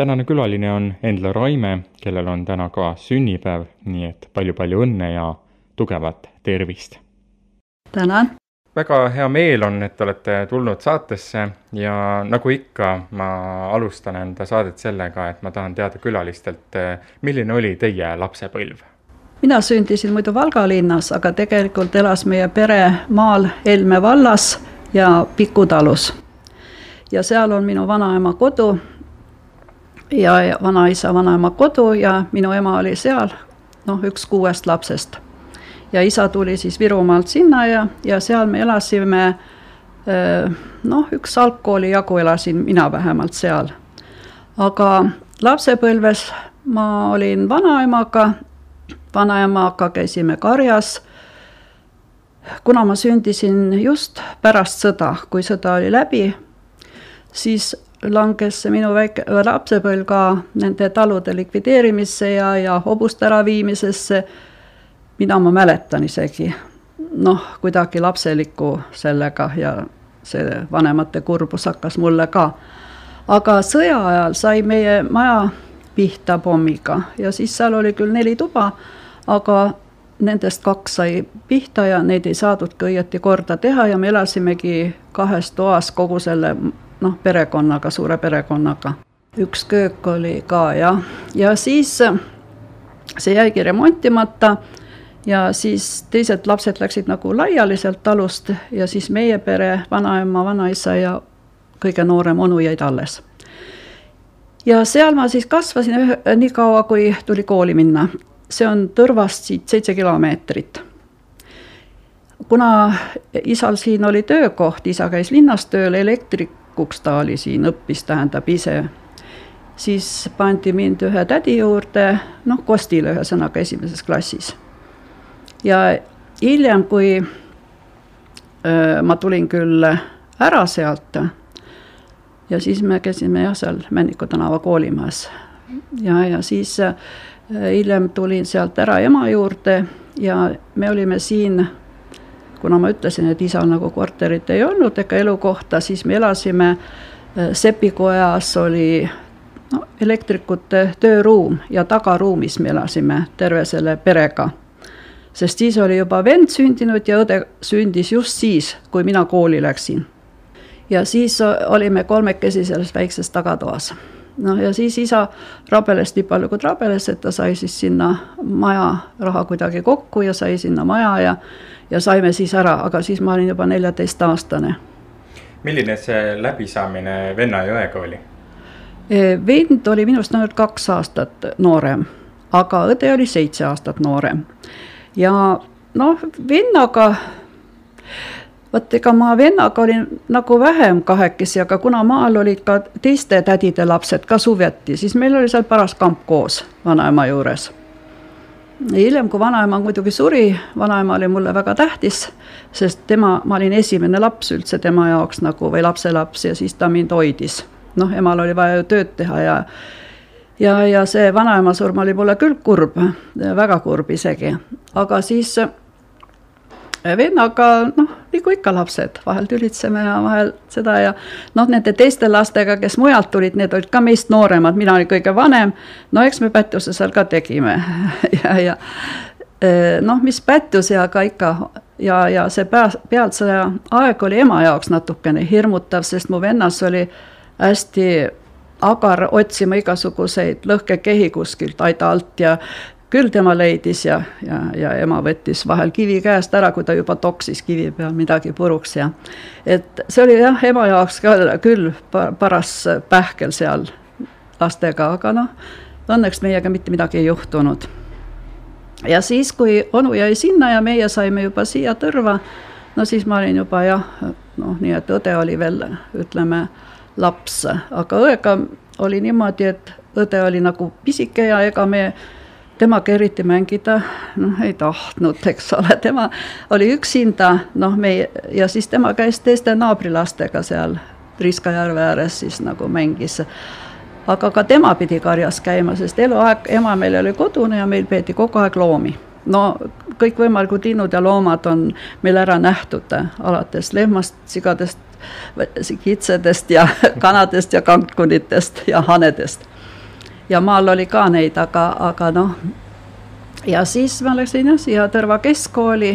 tänane külaline on Endla Raime, kellel on täna ka sünnipäev, nii et palju-palju õnne ja tugevat tervist! tänan! väga hea meel on, et olete tulnud saatesse ja nagu ikka, ma alustan enda saadet sellega, et ma tahan teada külalistelt, milline oli teie lapsepõlv? mina sündisin muidu Valga linnas, aga tegelikult elas meie pere maal Helme vallas ja Piku talus. ja seal on minu vanaema kodu ja, vanaisa, vanaema kodu ja minu ema oli seal, noh, üks kuuest lapsest. ja isa tuli siis Virumaalt sinna ja, ja seal me elasime noh, üks algkooli jagu elasin mina vähemalt seal. aga lapsepõlves ma olin vanaemaga vanaemaga käisime karjas. kuna ma sündisin just pärast sõda, kui sõda oli läbi, siis langes minu väike lapsepõlv ka nende talude likvideerimisse ja, ja hobuste äraviimisesse, mida ma mäletan isegi noh, kuidagi lapseliku sellega ja see vanemate kurbus hakkas mulle ka. aga sõja ajal sai meie maja pihta pommiga ja siis seal oli küll neli tuba aga nendest kaks sai pihta ja neid ei saadudki õieti korda teha ja me elasimegi kahes toas kogu selle noh, perekonnaga, suure perekonnaga. üks köök oli ka jah, ja siis see jäigi remontimata ja siis teised lapsed läksid nagu laiali sealt talust ja siis meie pere, vanaema, vanaisa ja kõige noorem onu jäid alles. ja seal ma siis kasvasin ühe, nii kaua, kui tuli kooli minna see on Tõrvast siit seitse kilomeetrit. kuna isal siin oli töökoht, isa käis linnas tööl, elektrikuks ta oli siin, õppis, tähendab ise, siis pandi mind ühe tädi juurde, noh, kostile ühesõnaga esimeses klassis. ja hiljem, kui öö, ma tulin küll ära sealt ja siis me käisime jah, seal Männiku tänava koolimajas ja, ja siis hiljem tulin sealt ära ema juurde ja me olime siin, kuna ma ütlesin, et isal nagu korterit ei olnud ega elukohta, siis me elasime äh, sepikojas oli no, elektrikute tööruum ja tagaruumis me elasime terve selle perega. sest siis oli juba vend sündinud ja õde sündis just siis, kui mina kooli läksin. ja siis olime kolmekesi selles väikses tagatoas noh, ja siis isa rabeles nii palju, kui rabeles, et ta sai siis sinna maja raha kuidagi kokku ja sai sinna maja ja ja saime siis ära, aga siis ma olin juba neljateistaastane. milline see läbisaamine venna ja õega oli? E, vend oli minust ainult kaks aastat noorem, aga õde oli seitse aastat noorem. ja noh, vennaga vot ega ma vennaga olin nagu vähem kahekesi, aga kuna maal olid ka teiste tädide lapsed ka suveti, siis meil oli seal paras kamp koos vanaema juures. hiljem, kui vanaema muidugi suri, vanaema oli mulle väga tähtis, sest tema, ma olin esimene laps üldse tema jaoks nagu või lapselaps ja siis ta mind hoidis. noh, emal oli vaja ju tööd teha ja ja, ja see vanaema surm oli mulle küll kurb, väga kurb isegi, aga siis vennaga noh, nagu ikka lapsed, vahel tülitseme ja vahel seda ja noh, nende teiste lastega, kes mujalt tulid, need olid ka meist nooremad, mina olin kõige vanem. no eks me pättuse seal ka tegime ja, ja e, noh, mis pättusi, aga ikka ja, ja see pea, pealtsõja aeg oli ema jaoks natukene hirmutav, sest mu vennas oli hästi agar otsima igasuguseid lõhkekehi kuskilt aida alt ja küll tema leidis ja, ja, ja ema võttis vahel kivi käest ära, kui ta juba toksis kivi peal midagi puruks ja et see oli jah, ema jaoks ka küll paras pähkel seal lastega, aga noh, õnneks meiega mitte midagi ei juhtunud. ja siis, kui onu jäi sinna ja meie saime juba siia Tõrva, no siis ma olin juba jah, noh, nii et õde oli veel, ütleme, laps, aga õega oli niimoodi, et õde oli nagu pisike ja ega me temaga eriti mängida noh, ei tahtnud, eks ole, tema oli üksinda, noh, meie ja siis tema käis teiste naabrilastega seal Priiska järve ääres siis nagu mängis. aga ka tema pidi karjas käima, sest eluaeg ema meil oli kodune ja meil peeti kogu aeg loomi. No kõikvõimalikud linnud ja loomad on meil ära nähtud, alates lehmast, sigadest, kitsedest ja kanadest ja kankkunitest ja hanedest ja maal oli ka neid, aga, aga noh, ja siis ma läksin jah, siia Tõrva keskkooli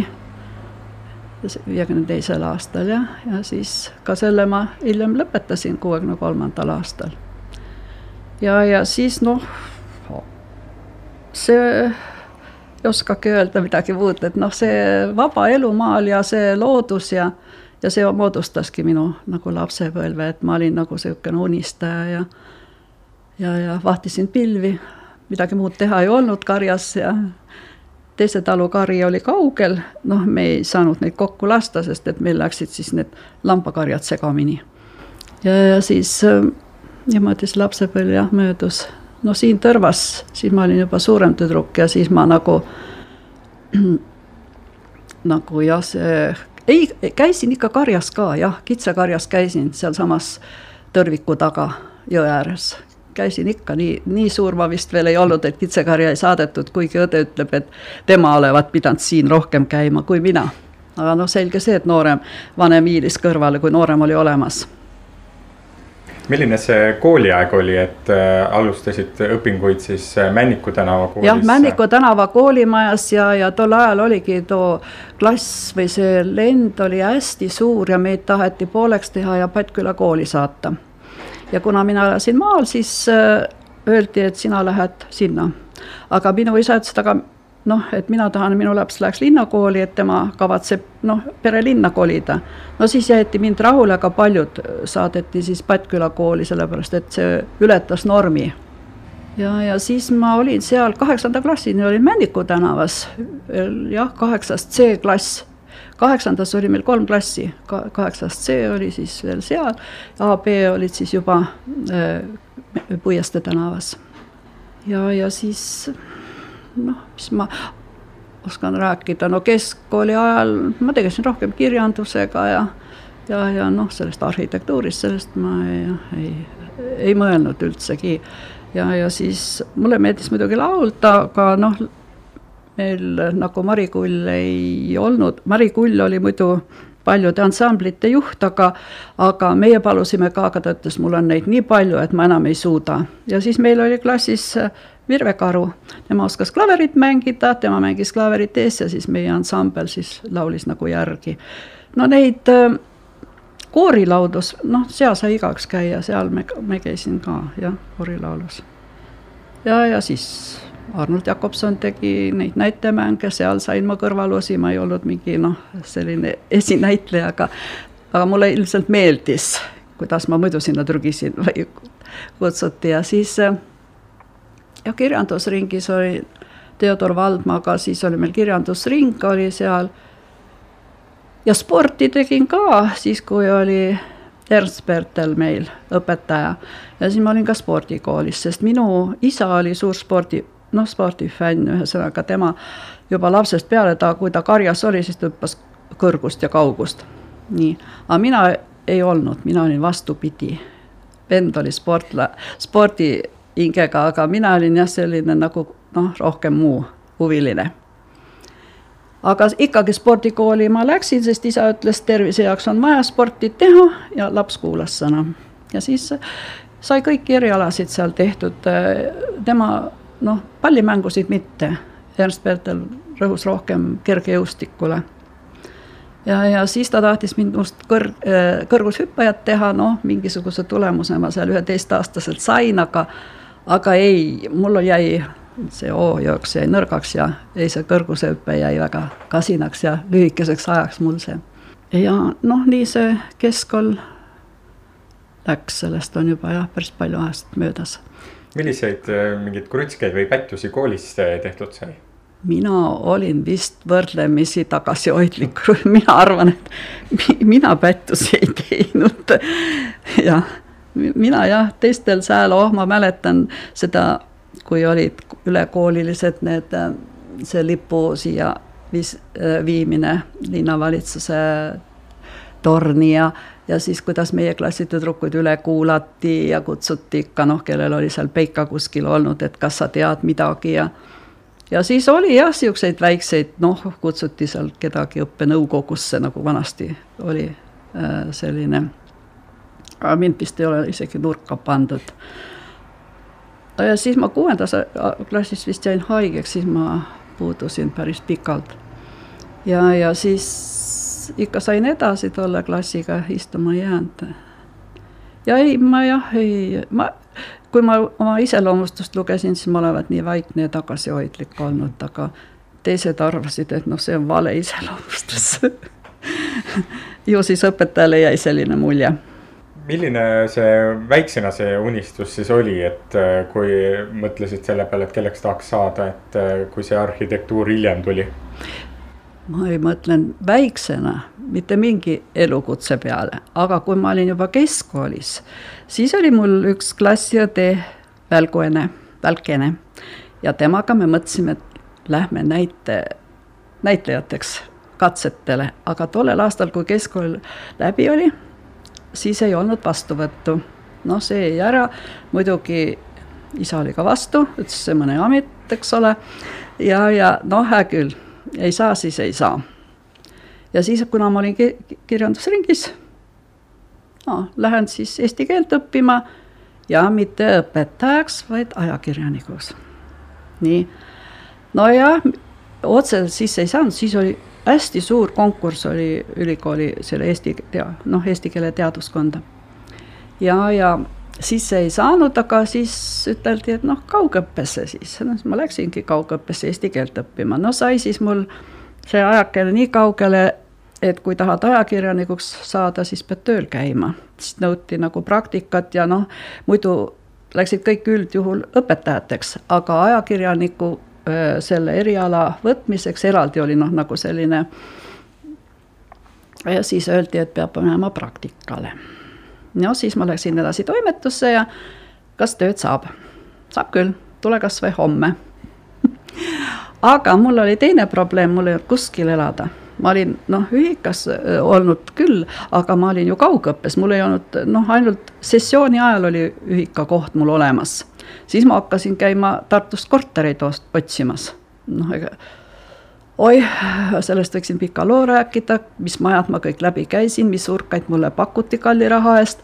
viiekümne teisel aastal jah, ja siis ka selle ma hiljem lõpetasin kuuekümne kolmandal aastal. ja, ja siis noh, see ei oskagi öelda midagi muud, et noh, see vaba elu maal ja see loodus ja ja see moodustaski minu nagu lapsepõlve, et ma olin nagu niisugune unistaja ja ja, ja vahtisin pilvi, midagi muud teha ei olnud karjas ja teise talu kari oli kaugel, noh, me ei saanud neid kokku lasta, sest et meil läksid siis need lambakarjad segamini. ja, siis äh, niimoodi see lapsepõlv jah, möödus. no siin Tõrvas, siis ma olin juba suurem tüdruk ja siis ma nagu, nagu jah, see, ei, käisin ikka karjas ka jah, kitsekarjas käisin sealsamas tõrviku taga jõe ääres käisin ikka nii, nii suur ma vist veel ei olnud, et kitsekarja ei saadetud, kuigi õde ütleb, et tema olevat pidanud siin rohkem käima kui mina. aga noh, selge see, et noorem vanem hiilis kõrvale, kui noorem oli olemas milline see kooliaeg oli, et äh, alustasid õpinguid siis äh, Männiku tänava koolis? jah, Männiku tänava koolimajas ja, ja tol ajal oligi too klass või see lend oli hästi suur ja meid taheti pooleks teha ja Pattküla kooli saata ja kuna mina elasin maal, siis äh, öeldi, et sina lähed sinna. aga minu isa ütles, et aga noh, et mina tahan, minu laps läheks linnakooli, et tema kavatseb noh, pere linna kolida. no siis jäeti mind rahule, aga paljud saadeti siis Pattküla kooli, sellepärast et see ületas normi. ja, ja siis ma olin seal kaheksanda klassini, olin Männiku tänavas, jah, kaheksas C-klass kaheksandas oli meil kolm klassi, kaheksas C oli siis veel seal, A, B olid siis juba äh, Puieste tänavas. ja, ja siis noh, mis ma oskan rääkida, no keskkooli ajal ma tegelesin rohkem kirjandusega ja ja, ja noh, sellest arhitektuurist, sellest ma ei, ei, ei mõelnud üldsegi. ja, ja siis mulle meeldis muidugi laulda, aga noh, meil nagu Mari Kull ei olnud, Mari Kull oli muidu paljude ansamblite juht, aga, aga meie palusime ka, aga ta ütles, mul on neid nii palju, et ma enam ei suuda. ja siis meil oli klassis äh, Virve Karu, tema oskas klaverit mängida, tema mängis klaverit ees ja siis meie ansambel siis laulis nagu järgi. no neid äh, koorilaudus, noh, seal sai igaüks käia, seal me, me käisin ka jah, koorilaulus. ja, ja siis Arnold Jakobson tegi neid näitemänge, seal sain ma kõrvalusi, ma ei olnud mingi noh, selline esinäitleja, aga aga mulle ilmselt meeldis, kuidas ma muidu sinna trügisin või kutsuti ja siis ja kirjandusringis oli Theodor Valdmaga, siis oli meil kirjandusring oli seal. ja sporti tegin ka siis, kui oli Ernst Pertel meil õpetaja ja siis ma olin ka spordikoolis, sest minu isa oli suur spordi noh, spordifänn, ühesõnaga tema juba lapsest peale, ta, kui ta karjas oli, siis ta hüppas kõrgust ja kaugust. nii, aga mina ei olnud, mina olin vastupidi. vend oli sportla-, spordihingega, aga mina olin jah, selline nagu noh, rohkem muu huviline aga ikkagi spordikooli ma läksin, sest isa ütles, tervise jaoks on vaja sporti teha ja laps kuulas sõna. ja siis sai kõiki erialasid seal tehtud, tema noh, pallimängusid mitte, Ernst Pertel rõhus rohkem kergejõustikule. ja, ja siis ta tahtis mind must kõr-, äh, kõrgushüppajat teha, noh, mingisuguse tulemuse ma seal üheteistaastaselt sain, aga aga ei, mul jäi see O-jooks jäi nõrgaks ja ei, see kõrgusehüpe jäi väga kasinaks ja lühikeseks ajaks mul see. ja noh, nii see keskkool läks, sellest on juba jah, päris palju aastat möödas milliseid äh, mingeid krutskeid või pättusi koolis äh, tehtud sai? mina olin vist võrdlemisi tagasihoidlik, mina arvan, et mina pättusi ei teinud. jah, mina jah, teistel sääl, oh, ma mäletan seda, kui olid ülekoolilised need, äh, see lipu siia viis, viimine linnavalitsuse torni ja ja siis, kuidas meie klassitüdrukuid üle kuulati ja kutsuti ikka noh, kellel oli seal peika kuskil olnud, et kas sa tead midagi ja ja siis oli jah, niisuguseid väikseid, noh, kutsuti seal kedagi õppenõukogusse, nagu vanasti oli äh, selline, aga mind vist ei ole isegi nurka pandud. ja siis ma kuuendas klassis vist jäin haigeks, siis ma puudusin päris pikalt. ja, ja siis ikka sain edasi tolle klassiga istuma jäänud. ja ei, ma jah, ei, ma, kui ma oma iseloomustust lugesin, siis ma olevat nii vaikne ja tagasihoidlik olnud, aga teised arvasid, et noh, see on vale iseloomustus ju siis õpetajale jäi selline mulje milline see väiksena see unistus siis oli, et äh, kui mõtlesid selle peale, et kelleks tahaks saada, et äh, kui see arhitektuur hiljem tuli? Ma ei mõtlenud väiksena mitte mingi elukutse peale, aga kui ma olin juba keskkoolis, siis oli mul üks klassiõde Välguene, Välkene. Ja temaga me mõtlesime, et lähme näite, näitlejateks katsetele, aga tollel aastal, kui keskkool läbi oli, siis ei olnud vastuvõttu. noh, see jäi ära, muidugi isa oli ka vastu, ütles see mõne amet, eks ole, ja, ja noh, hää küll, ei saa, siis ei saa. ja siis, kuna ma olin kirjandusringis, no lähen siis eesti keelt õppima ja mitte õpetajaks, vaid ajakirjanikuks. nii, nojah, otseselt sisse ei saanud, siis oli hästi suur konkurss oli ülikooli selle eesti, noh, eesti keele teaduskonda. ja, ja sisse ei saanud, aga siis üteldi, et noh, kaugõppesse siis, no siis ma läksingi kaugõppesse eesti keelt õppima, no sai siis mul see ajakene nii kaugele, et kui tahad ajakirjanikuks saada, siis pead tööl käima. siis nõuti nagu praktikat ja noh, muidu läksid kõik üldjuhul õpetajateks, aga ajakirjaniku selle eriala võtmiseks, eraldi oli noh, nagu selline. ja siis öeldi, et peab minema praktikale. No siis ma läksin edasi toimetusse ja kas tööd saab? saab küll, tule kasvõi homme aga mul oli teine probleem, mul ei olnud kuskil elada ma olin noh, ühikas olnud küll, aga ma olin ju kaugõppes, mul ei olnud noh, ainult sessiooni ajal oli ühikakoht mul olemas siis ma hakkasin käima Tartust kortereid otsimas. noh, ega oi, sellest võiksin pika loo rääkida, mis majad ma kõik läbi käisin, mis urkaid mulle pakuti kalli raha eest.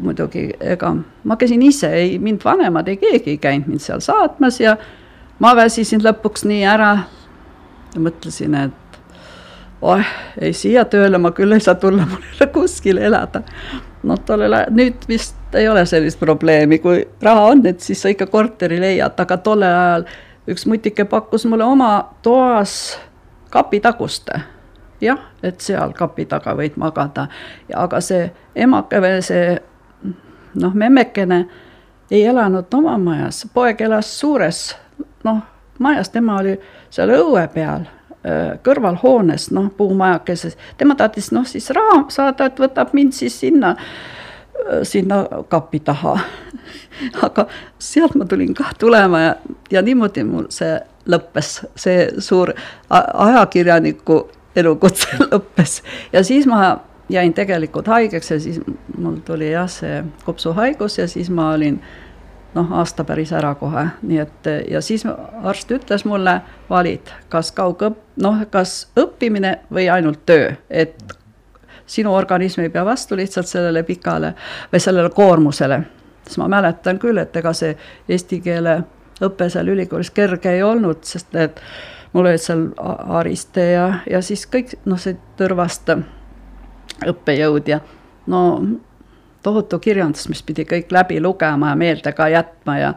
muidugi, ega ma käisin ise, ei mind vanemad, ei keegi ei käinud mind seal saatmas ja ma väsisin lõpuks nii ära mõtlesin, et oih, ei siia tööle ma küll ei saa tulla, mul ei ole kuskil elada. Noh, tollel ajal, nüüd vist ei ole sellist probleemi, kui raha on, et siis sa ikka korteri leiad, aga tollel ajal üks mutike pakkus mulle oma toas kapitaguste. jah, et seal kapi taga võid magada, aga see emake või see noh, memmekene ei elanud oma majas, poeg elas suures noh, majas, tema oli seal õue peal kõrvalhoones, noh, puumajakeses, tema tahtis noh, siis raha saada, et võtab mind siis sinna, sinna kapi taha. aga sealt ma tulin kah tulema ja, ja niimoodi mul see lõppes, see suur ajakirjaniku elukutse lõppes. Ja siis ma jäin tegelikult haigeks ja siis mul tuli jah, see kopsuhaigus ja siis ma olin noh, aasta päris ära kohe, nii et ja siis arst ütles mulle, valid, kas kaugõpp, noh, kas õppimine või ainult töö, et sinu organism ei pea vastu lihtsalt sellele pikale või sellele koormusele. siis ma mäletan küll, et ega see eesti keele õpe seal ülikoolis kerge ei olnud, sest et mul olid seal Ariste ja, ja siis kõik noh, see Tõrvast õppejõud ja no tohutu kirjandus, mis pidi kõik läbi lugema ja meelde ka jätma ja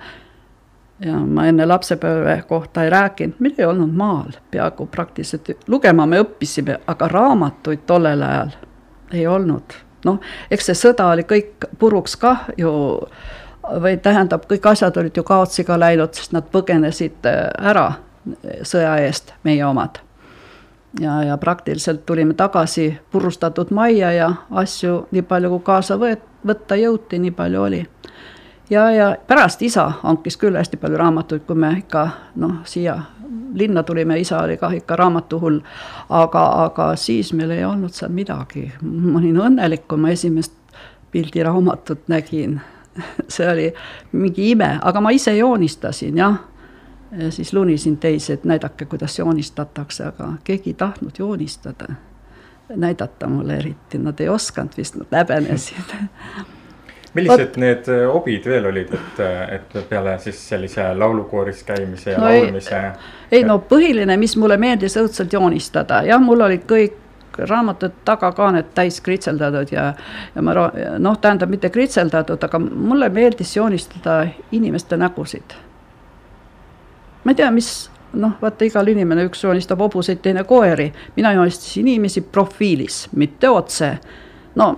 ja ma enne lapsepõlve kohta ei rääkinud, meil ei olnud maal peaaegu praktiliselt, lugema me õppisime, aga raamatuid tollel ajal ei olnud. noh, eks see sõda oli kõik puruks kah ju, või tähendab, kõik asjad olid ju kaotsi ka läinud, sest nad põgenesid äh, ära sõja eest, meie omad ja, ja praktiliselt tulime tagasi purustatud majja ja asju nii palju, kui kaasa võet-, võtta jõuti, nii palju oli. Ja, ja pärast isa hankis küll hästi palju raamatuid, kui me ikka noh, siia linna tulime, isa oli kah ikka raamatuhull. aga, aga siis meil ei olnud seal midagi, ma olin õnnelik, kui ma esimest pildiraamatut nägin. See oli mingi ime, aga ma ise joonistasin jah. Ja siis lunisin teisi, et näidake, kuidas joonistatakse, aga keegi ei tahtnud joonistada, näidata mulle eriti, nad ei osanud vist, nad häbenesid millised need äh, hobid veel olid, et, äh, et peale siis sellise laulukooris käimise ja no laulmise? ei no põhiline, mis mulle meeldis õudselt joonistada, jah, mul olid kõik raamatud tagakaaned täis kritseldatud ja, ja ma noh, tähendab mitte kritseldatud, aga mulle meeldis joonistada inimeste nägusid. ma ei tea, mis noh, vaata igal inimene, üks joonistab hobuseid, teine koeri, mina joonistasin inimesi profiilis, mitte otse. no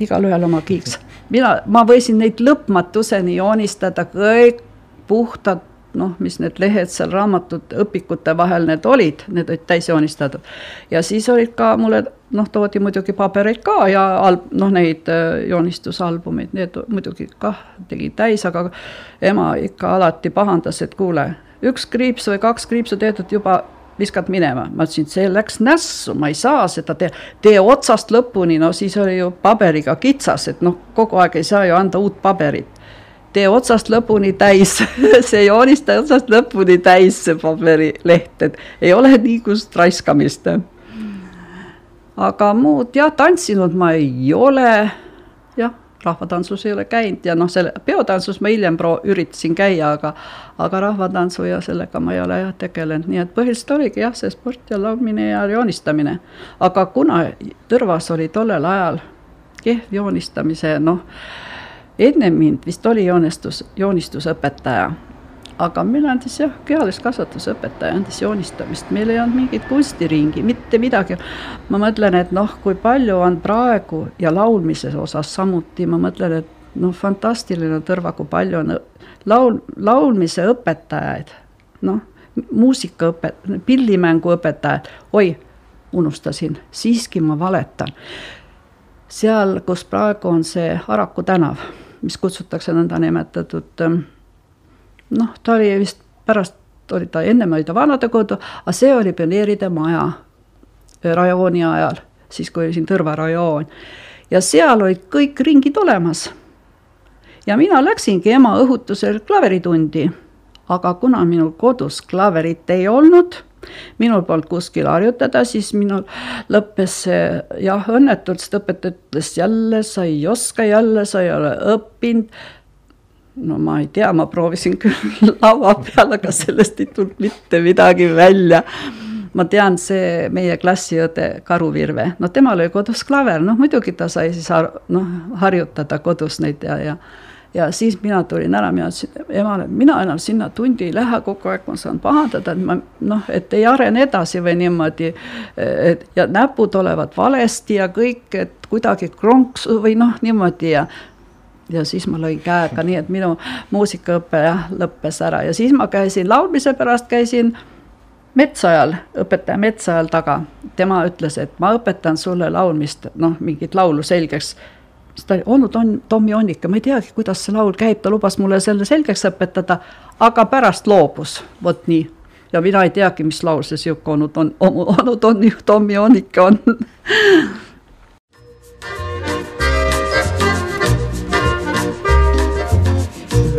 igalühel oma kiiks, mina, ma võisin neid lõpmatuseni joonistada kõik puhtad noh, mis need lehed seal raamatud, õpikute vahel need olid, need olid täis joonistatud. ja siis olid ka mulle noh, toodi muidugi pabereid ka ja al-, noh, neid äh, joonistusalbumeid, need muidugi kah tegi täis, aga ema ikka alati pahandas, et kuule, üks kriips või kaks kriipsu tehtud juba viskad minema, ma ütlesin, see läks nässu, ma ei saa seda teha, tee otsast lõpuni, no siis oli ju paberiga kitsas, et noh, kogu aeg ei saa ju anda uut paberit. Tee otsast lõpuni täis see joonista otsast lõpuni täis, see paberileht, et ei ole niisugust raiskamist. aga muud jah, tantsinud ma ei ole, jah, rahvatantsus ei ole käinud ja noh, selle peotantsus ma hiljem pro-, üritasin käia, aga aga rahvatantsu ja sellega ma ei ole jah tegelenud, nii et põhiliselt oligi jah, see sport ja laulmine ja joonistamine. aga kuna Tõrvas oli tollel ajal kehv joonistamise noh, ennem mind vist oli joonistus, joonistusõpetaja, aga meil andis jah, kehaliskasvatusõpetaja andis joonistamist, meil ei olnud mingit kunstiringi, mitte midagi. ma mõtlen, et noh, kui palju on praegu ja laulmise osas samuti, ma mõtlen, et noh, fantastiline Tõrva, kui palju on laul, laulmise õpetajaid, noh, muusikaõpet-, pillimänguõpetajad, oi, unustasin, siiski ma valetan. seal, kus praegu on see Araku tänav mis kutsutakse nõndanimetatud ähm, noh, ta oli vist pärast, oli ta, ennem oli ta vanadekodu, aga see oli pioneeride maja äh, rajooni ajal, siis kui oli siin Tõrva rajoon. ja seal olid kõik ringid olemas. ja mina läksingi ema õhutusel klaveritundi, aga kuna minul kodus klaverit ei olnud minul polnud kuskil harjutada, siis minul lõppes see jah, õnnetult, sest õpetaja ütles jälle sa ei oska, jälle sa ei ole õppinud. No ma ei tea, ma proovisin küll laua peal, aga sellest ei tulnud mitte midagi välja ma tean, see meie klassiõde Karu Virve, no temal oli kodus klaver, noh muidugi ta sai siis noh, harjutada kodus neid ja, ja ja siis mina tulin ära, mina ütlesin emale, mina enam sinna tundi ei lähe, kogu aeg ma saan pahandada, et ma noh, et ei arene edasi või niimoodi. et ja näpud olevat valesti ja kõik, et kuidagi kronksu või noh, niimoodi ja ja siis ma lõin käega, nii et minu muusikaõpe jah, lõppes ära. Ja siis ma käisin laulmise pärast käisin Metsajal, õpetaja Metsajal taga, tema ütles, et ma õpetan sulle laulmist, noh, mingit laulu selgeks. Siis ta oli onu Tom, Tommi Onnika, ma ei teagi, kuidas see laul käib, ta lubas mulle selle selgeks õpetada, aga pärast loobus, vot nii. ja mina ei teagi, mis laul see sihuke onu Tom, onu Tommi Onnika on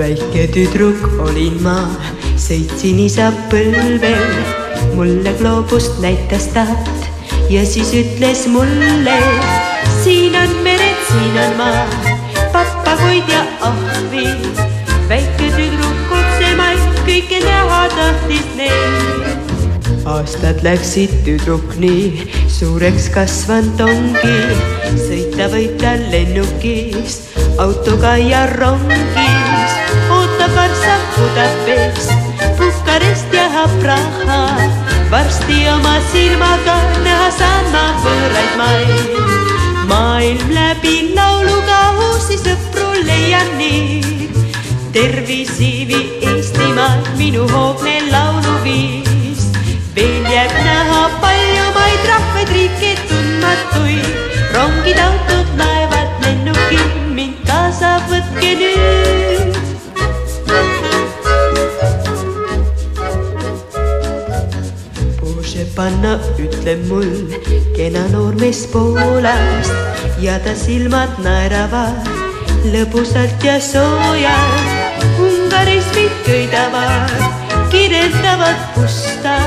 väike tüdruk olin ma, sõitsin isa põlvel, mulle gloobust näitas ta ja siis ütles mulle, siin on mered, siin on maa, papagoid ja ahvid. väike tüdruk otsemaid kõike näha tahtis neil. aastad läksid, tüdruk nii suureks kasvanud ongi, sõita võib ta lennukis, autoga ja rongis, Varssav, Budapest, Bukarest ja Praha. varsti oma silmaga näha saan ma võõraid maid maailm läbi lauluga uusi sõpru leian nii. tervisiivi Eestimaal minu hoogne lauluviis. veel jääb näha paljumaid rahvaid, riike tundmatuid. rongid, autod, laevad, lennukid, mind kaasa võtke nüüd. Panna, ütle mul, kena noormees Poolast ja ta silmad naeravad lõbusalt ja soojalt. Ungaris meid köidavad, kirjeldavad musta,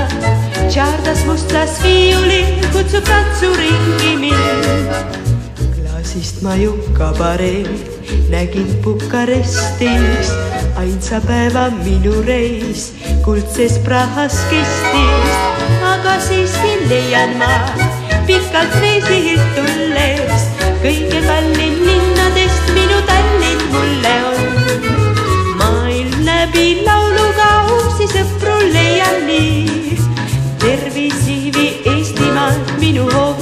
Tšardas mustlas viiulil kutsub tantsuringi mind. klaas taksist ma ju kabareed nägin Bukarestis, ainsa päeva minu reis kuldses Prahas kestis, aga siiski leian ma pikalt reisilt tulles kõige kallim linnadest minu Tallinn mulle on. maailm läbi lauluga uusi sõpru leian nii, tervisi vii Eestimaalt minu hoogne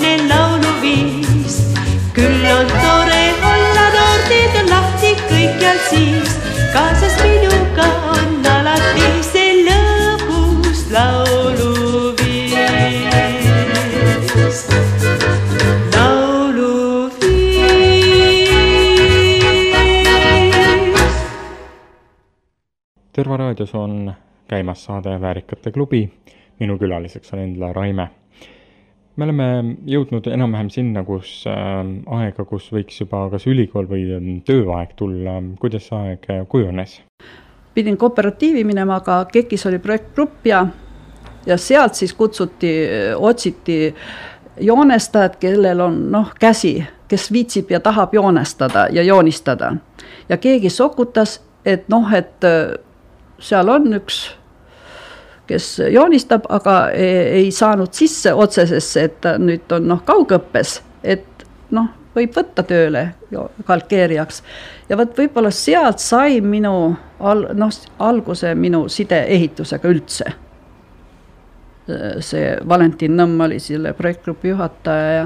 Tõrva raadios on käimas saade Väärikate klubi, minu külaliseks on Endla Raime. me oleme jõudnud enam-vähem sinna, kus äh, aega, kus võiks juba kas ülikool või ähm, tööaeg tulla, kuidas see aeg äh, kujunes? pidin kooperatiivi minema, aga KEK-is oli projektgrupp ja, ja sealt siis kutsuti, otsiti joonestajad, kellel on noh, käsi, kes viitsib ja tahab joonestada ja joonistada. ja keegi sokutas, et noh, et äh, seal on üks, kes joonistab, aga ei, ei saanud sisse otsesesse, et ta nüüd on noh, kaugõppes, et noh, võib võtta tööle kalkeerijaks. ja vot võib-olla sealt sai minu al-, noh, alguse minu side ehitusega üldse. See Valentin Nõmm oli selle projektgrupi juhataja ja,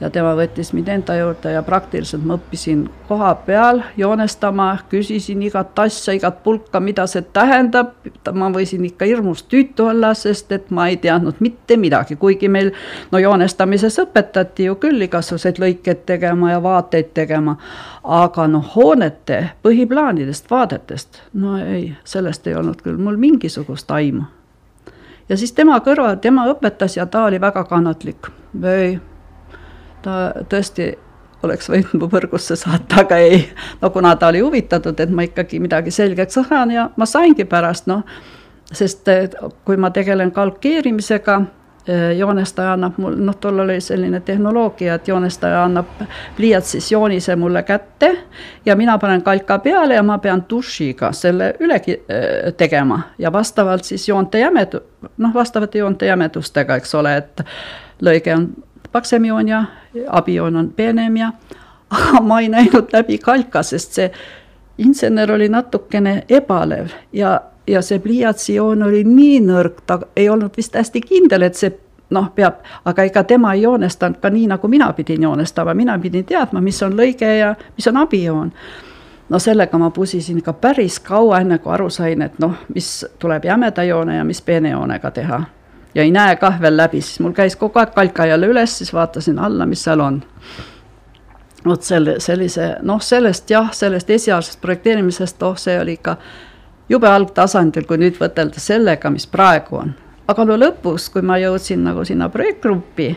ja tema võttis mind enda juurde ja praktiliselt ma õppisin koha peal joonestama, küsisin igat asja, igat pulka, mida see tähendab. ma võisin ikka hirmus tüütu olla, sest et ma ei teadnud mitte midagi, kuigi meil no joonestamises õpetati ju küll igasuguseid lõikeid tegema ja vaateid tegema. aga noh, hoonete põhiplaanidest, vaadetest, no ei, sellest ei olnud küll mul mingisugust aimu ja siis tema kõrval, tema õpetas ja ta oli väga kannatlik. ei, ta tõesti oleks võinud mu põrgusse saata, aga ei. no kuna ta oli huvitatud, et ma ikkagi midagi selgeks saan ja ma saingi pärast, noh, sest eh, kui ma tegelen kalkeerimisega, joonestaja annab mul, noh, tollal oli selline tehnoloogia, et joonestaja annab pliiatsis joonise mulle kätte ja mina panen kalka peale ja ma pean dušiga selle üle eh, tegema. Ja vastavalt siis joonte jämedu-, noh, vastavate joonte jämedustega, eks ole, et lõige on paksem joon ja abijoon on peenem ja aga ma ei näinud läbi kalka, sest see insener oli natukene ebalev ja, ja see pliiatsijoon oli nii nõrk, ta ei olnud vist hästi kindel, et see noh, peab, aga ega tema ei joonestanud ka nii, nagu mina pidin joonestama, mina pidin teadma, mis on lõige ja mis on abijoon. no sellega ma pusisin ikka päris kaua, enne kui aru sain, et noh, mis tuleb jämeda joone ja mis peene joonega teha ja ei näe kah veel läbi, siis mul käis kogu aeg kalka jälle üles, siis vaatasin alla, mis seal on. vot selle, sellise, noh, sellest jah, sellest esialgsest projekteerimisest, oh, see oli ikka jube algtasandil, kui nüüd võtelda sellega, mis praegu on. aga no lõpus, kui ma jõudsin nagu sinna projektgruppi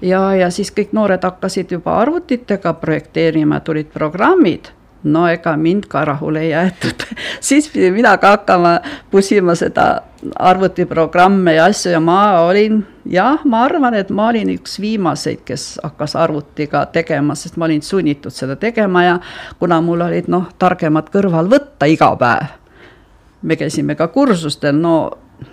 ja, ja siis kõik noored hakkasid juba arvutitega projekteerima, tulid programmid no ega mind ka rahule ei jäetud siis pidin mina ka hakkama pusima seda arvutiprogramme ja asju ja ma olin, jah, ma arvan, et ma olin üks viimaseid, kes hakkas arvutiga tegema, sest ma olin sunnitud seda tegema ja kuna mul olid noh, targemad kõrval võtta iga päev. Me käisime ka kursustel, no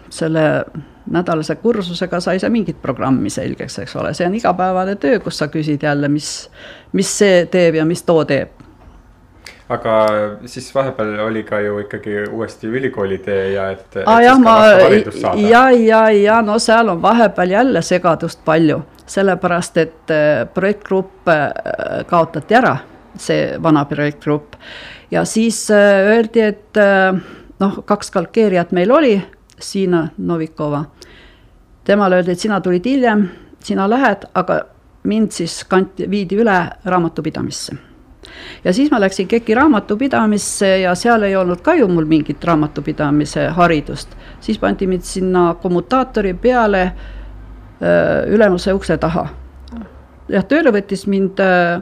selle nädalase kursusega sai sa mingit programmi selgeks, eks ole, see on igapäevane töö, kus sa küsid jälle, mis, mis see teeb ja mis too teeb aga siis vahepeal oli ka ju ikkagi uuesti ülikooli tee ja et, saada. ja, ja, ja no seal on vahepeal jälle segadust palju, sellepärast et äh, projektgrupp äh, kaotati ära, see vana projektgrupp. ja siis äh, öeldi, et noh, kaks kalkeerijat meil oli, Siina Novikova. temale öeldi, et sina tulid hiljem, sina lähed, aga mind siis kanti, viidi üle raamatupidamisse ja siis ma läksin KEK-i raamatupidamisse ja seal ei olnud ka ju mul mingit raamatupidamise haridust. siis pandi mind sinna kommutaatori peale öö, ülemuse ukse taha. jah, tööle võttis mind öö,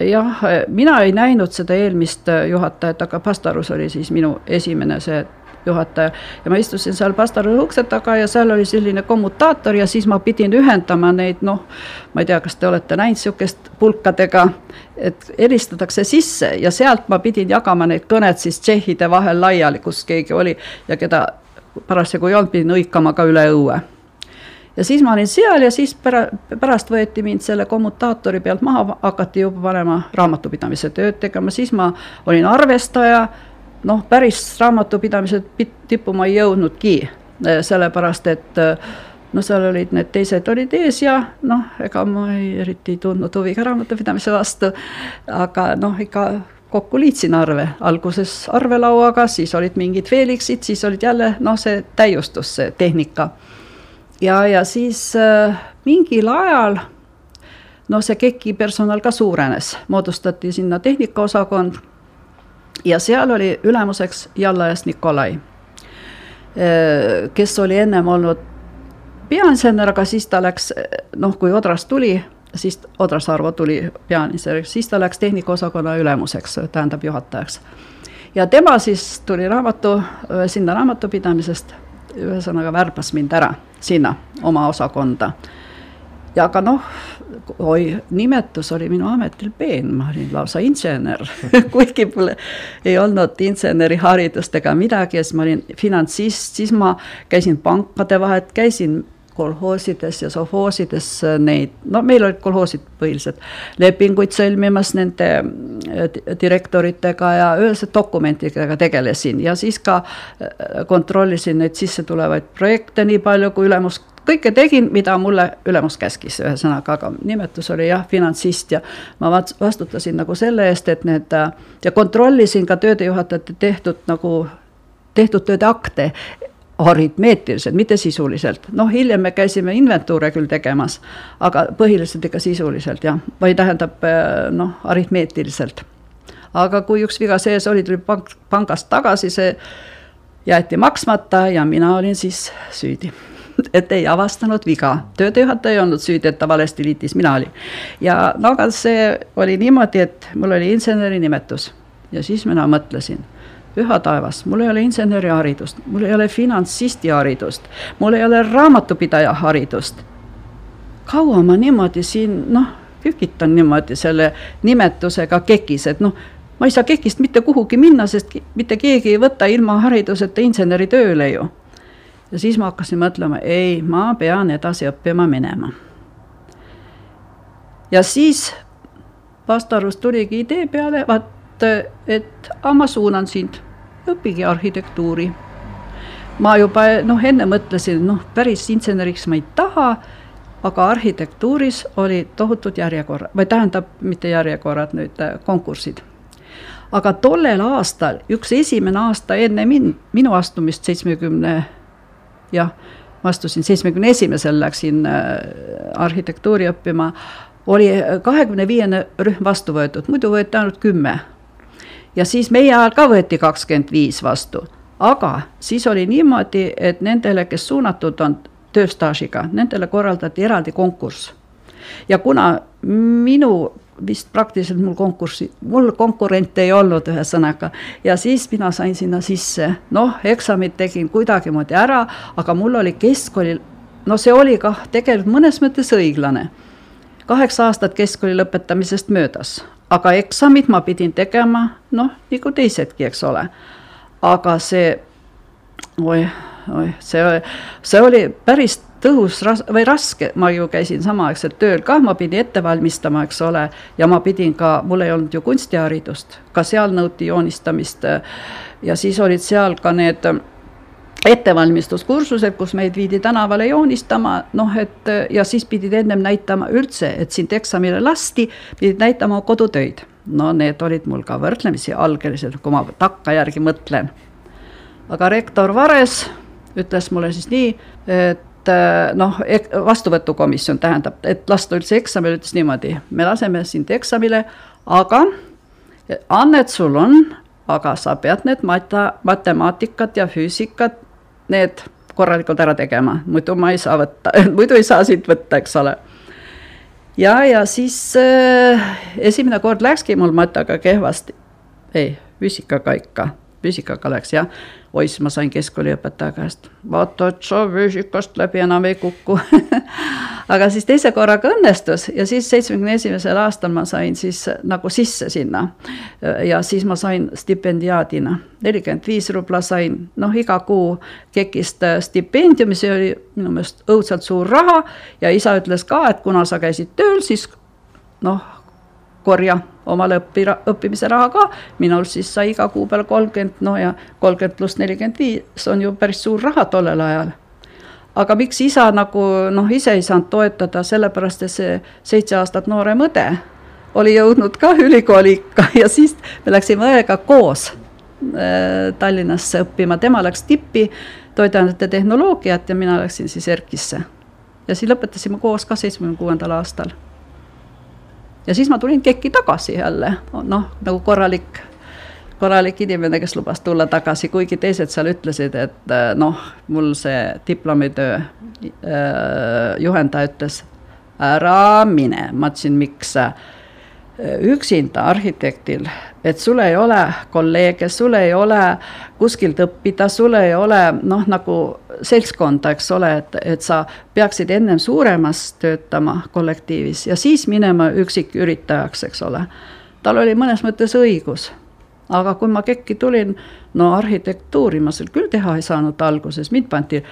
jah, mina ei näinud seda eelmist juhatajat, aga Pastarus oli siis minu esimene see juhataja. Ja ma istusin seal Pastaruse ukse taga ja seal oli selline kommutaator ja siis ma pidin ühendama neid noh, ma ei tea, kas te olete näinud niisugust pulkadega, et helistatakse sisse ja sealt ma pidin jagama neid kõned siis tšehhide vahel laiali, kus keegi oli ja keda parasjagu ei olnud, pidin hõikama ka üle õue ja siis ma olin seal ja siis pära-, pärast võeti mind selle kommutaatori pealt maha, hakati juba panema raamatupidamise tööd tegema, siis ma olin arvestaja, noh, päris raamatupidamise tippu ma ei jõudnudki, eh, sellepärast et eh, no seal olid need teised olid ees ja noh, ega ma ei, eriti ei tundnud huvi ka raamatupidamise vastu, aga noh, ikka kokku liitsin arve, alguses arvelauaga, siis olid mingid Felixid, siis olid jälle noh, see täiustus, see tehnika ja, ja siis äh, mingil ajal noh, see KEK-i personal ka suurenes, moodustati sinna tehnikaosakond ja seal oli ülemuseks Jallajas Nikolai, äh, kes oli ennem olnud peainsener, aga siis ta läks, noh, kui Odras tuli, siis Odras Arvo tuli peainseneriks, siis ta läks tehnikaosakonna ülemuseks, tähendab juhatajaks. ja tema siis tuli raamatu, sinna raamatupidamisest, ühesõnaga värbas mind ära sinna oma osakonda. ja aga noh, oi, nimetus oli minu ametil peen, ma olin lausa insener kuigi mul ei olnud inseneriharidust ega midagi ja siis ma olin finantsist, siis ma käisin pankade vahet, käisin kolhoosides ja sovhoosides neid, no meil olid kolhoosid põhiliselt, lepinguid sõlmimas nende äh, direktoritega ja üleüldse dokumentidega tegelesin ja siis ka äh, kontrollisin neid sissetulevaid projekte nii palju, kui ülemus kõike tegin, mida mulle ülemus käskis, ühesõnaga, aga nimetus oli jah, finantsist ja ma vastutasin nagu selle eest, et need äh, ja kontrollisin ka töödejuhatajate tehtud nagu tehtud tööde akte, aritmeetiliselt, mitte sisuliselt. noh, hiljem me käisime inventuure küll tegemas, aga põhiliselt ikka sisuliselt jah, või tähendab eh, noh, aritmeetiliselt. aga kui üks viga sees oli, tuli pank, pangast tagasi, see jäeti maksmata ja mina olin siis süüdi et ei avastanud viga, töödejuhataja ei olnud süüdi, et ta valesti liitis, mina olin. ja no aga see oli niimoodi, et mul oli inseneri nimetus ja siis mina mõtlesin püha taevas, mul ei ole inseneriharidust, mul ei ole finantsisti haridust, mul ei ole raamatupidaja haridust. kaua ma niimoodi siin noh, kükitan niimoodi selle nimetusega kekis, et noh, ma ei saa kekist mitte kuhugi minna, sest mitte keegi ei võta ilma hariduseta inseneri tööle ju. ja siis ma hakkasin mõtlema, ei, ma pean edasi õppima minema. ja siis Pastarust tuligi idee peale, vaat et aga ma suunan sind õpige arhitektuuri. ma juba noh, enne mõtlesin, noh, päris inseneriks ma ei taha, aga arhitektuuris olid tohutud järjekorrad, või tähendab, mitte järjekorrad, nüüd äh, konkursid. aga tollel aastal, üks esimene aasta enne mind, minu astumist seitsmekümne, jah, ma astusin seitsmekümne esimesel, läksin äh, arhitektuuri õppima, oli kahekümne viiene rühm vastu võetud, muidu võeti ainult kümme ja siis meie ajal ka võeti kakskümmend viis vastu, aga siis oli niimoodi, et nendele, kes suunatud on tööstaažiga, nendele korraldati eraldi konkurss. ja kuna minu vist praktiliselt mul konkurssi, mul konkurente ei olnud, ühesõnaga. ja siis mina sain sinna sisse, noh, eksamid tegin kuidagimoodi ära, aga mul oli keskkooli, no see oli kah tegelikult mõnes mõttes õiglane. kaheksa aastat keskkooli lõpetamisest möödas, aga eksamid ma pidin tegema noh, nagu teisedki, eks ole. aga see, oi, oi, see, see oli päris tõhus ras- või raske, ma ju käisin samaaegselt tööl kah, ma pidin ette valmistama, eks ole, ja ma pidin ka, mul ei olnud ju kunstiharidust, ka seal nõuti joonistamist. ja siis olid seal ka need ettevalmistuskursused, kus meid viidi tänavale joonistama, noh et ja siis pidid ennem näitama üldse, et sind eksamile lasti, pidid näitama kodutöid. no need olid mul ka võrdlemisi algelised, kui ma takkajärgi mõtlen. aga rektor Vares ütles mulle siis nii, et noh, vastuvõtukomisjon tähendab, et lasta üldse eksamile, ütles niimoodi, me laseme sind eksamile, aga annet sul on, aga sa pead need mata-, matemaatikat ja füüsikat need korralikult ära tegema, muidu ma ei saa võtta, muidu ei saa siit võtta, eks ole. ja, ja siis äh, esimene kord läkski mul matjaga kehvasti. ei, füüsikaga ikka, füüsikaga läks jah. Oi, siis ma sain keskkooliõpetaja käest, vaata, et sa füüsikast läbi enam ei kuku. Aga siis teise korraga õnnestus ja siis seitsmekümne esimesel aastal ma sain siis nagu sisse sinna. ja siis ma sain stipendiaadina, nelikümmend viis rubla sain, noh, iga kuu KEK-ist stipendiumi, see oli minu meelest õudselt suur raha. Ja isa ütles ka, et kuna sa käisid tööl, siis noh, korja omale õpi, õppimise raha ka, minul siis sai iga kuu peale kolmkümmend, no ja kolmkümmend pluss nelikümmend viis on ju päris suur raha tollel ajal. aga miks isa nagu noh, ise ei saanud toetada, sellepärast et see seitse aastat noorem õde oli jõudnud ka ülikooli ikka ja siis me läksime õega koos äh, Tallinnasse õppima, tema läks tippi toiduainete tehnoloogiat ja mina läksin siis ERK-isse. ja siis lõpetasime koos ka seitsmekümne kuuendal aastal ja siis ma tulin KEK-i tagasi jälle, noh, nagu korralik, korralik inimene, kes lubas tulla tagasi, kuigi teised seal ütlesid, et äh, noh, mul see diplomitöö äh, juhendaja ütles, ära mine, ma ütlesin, miks üksinda arhitektil, et sul ei ole kolleege, sul ei ole kuskilt õppida, sul ei ole noh, nagu seltskonda, eks ole, et, et sa peaksid ennem suuremas töötama kollektiivis ja siis minema üksiküritajaks, eks ole. tal oli mõnes mõttes õigus. aga kui ma KEK-i tulin, no arhitektuuri ma seal küll teha ei saanud alguses, mind pandi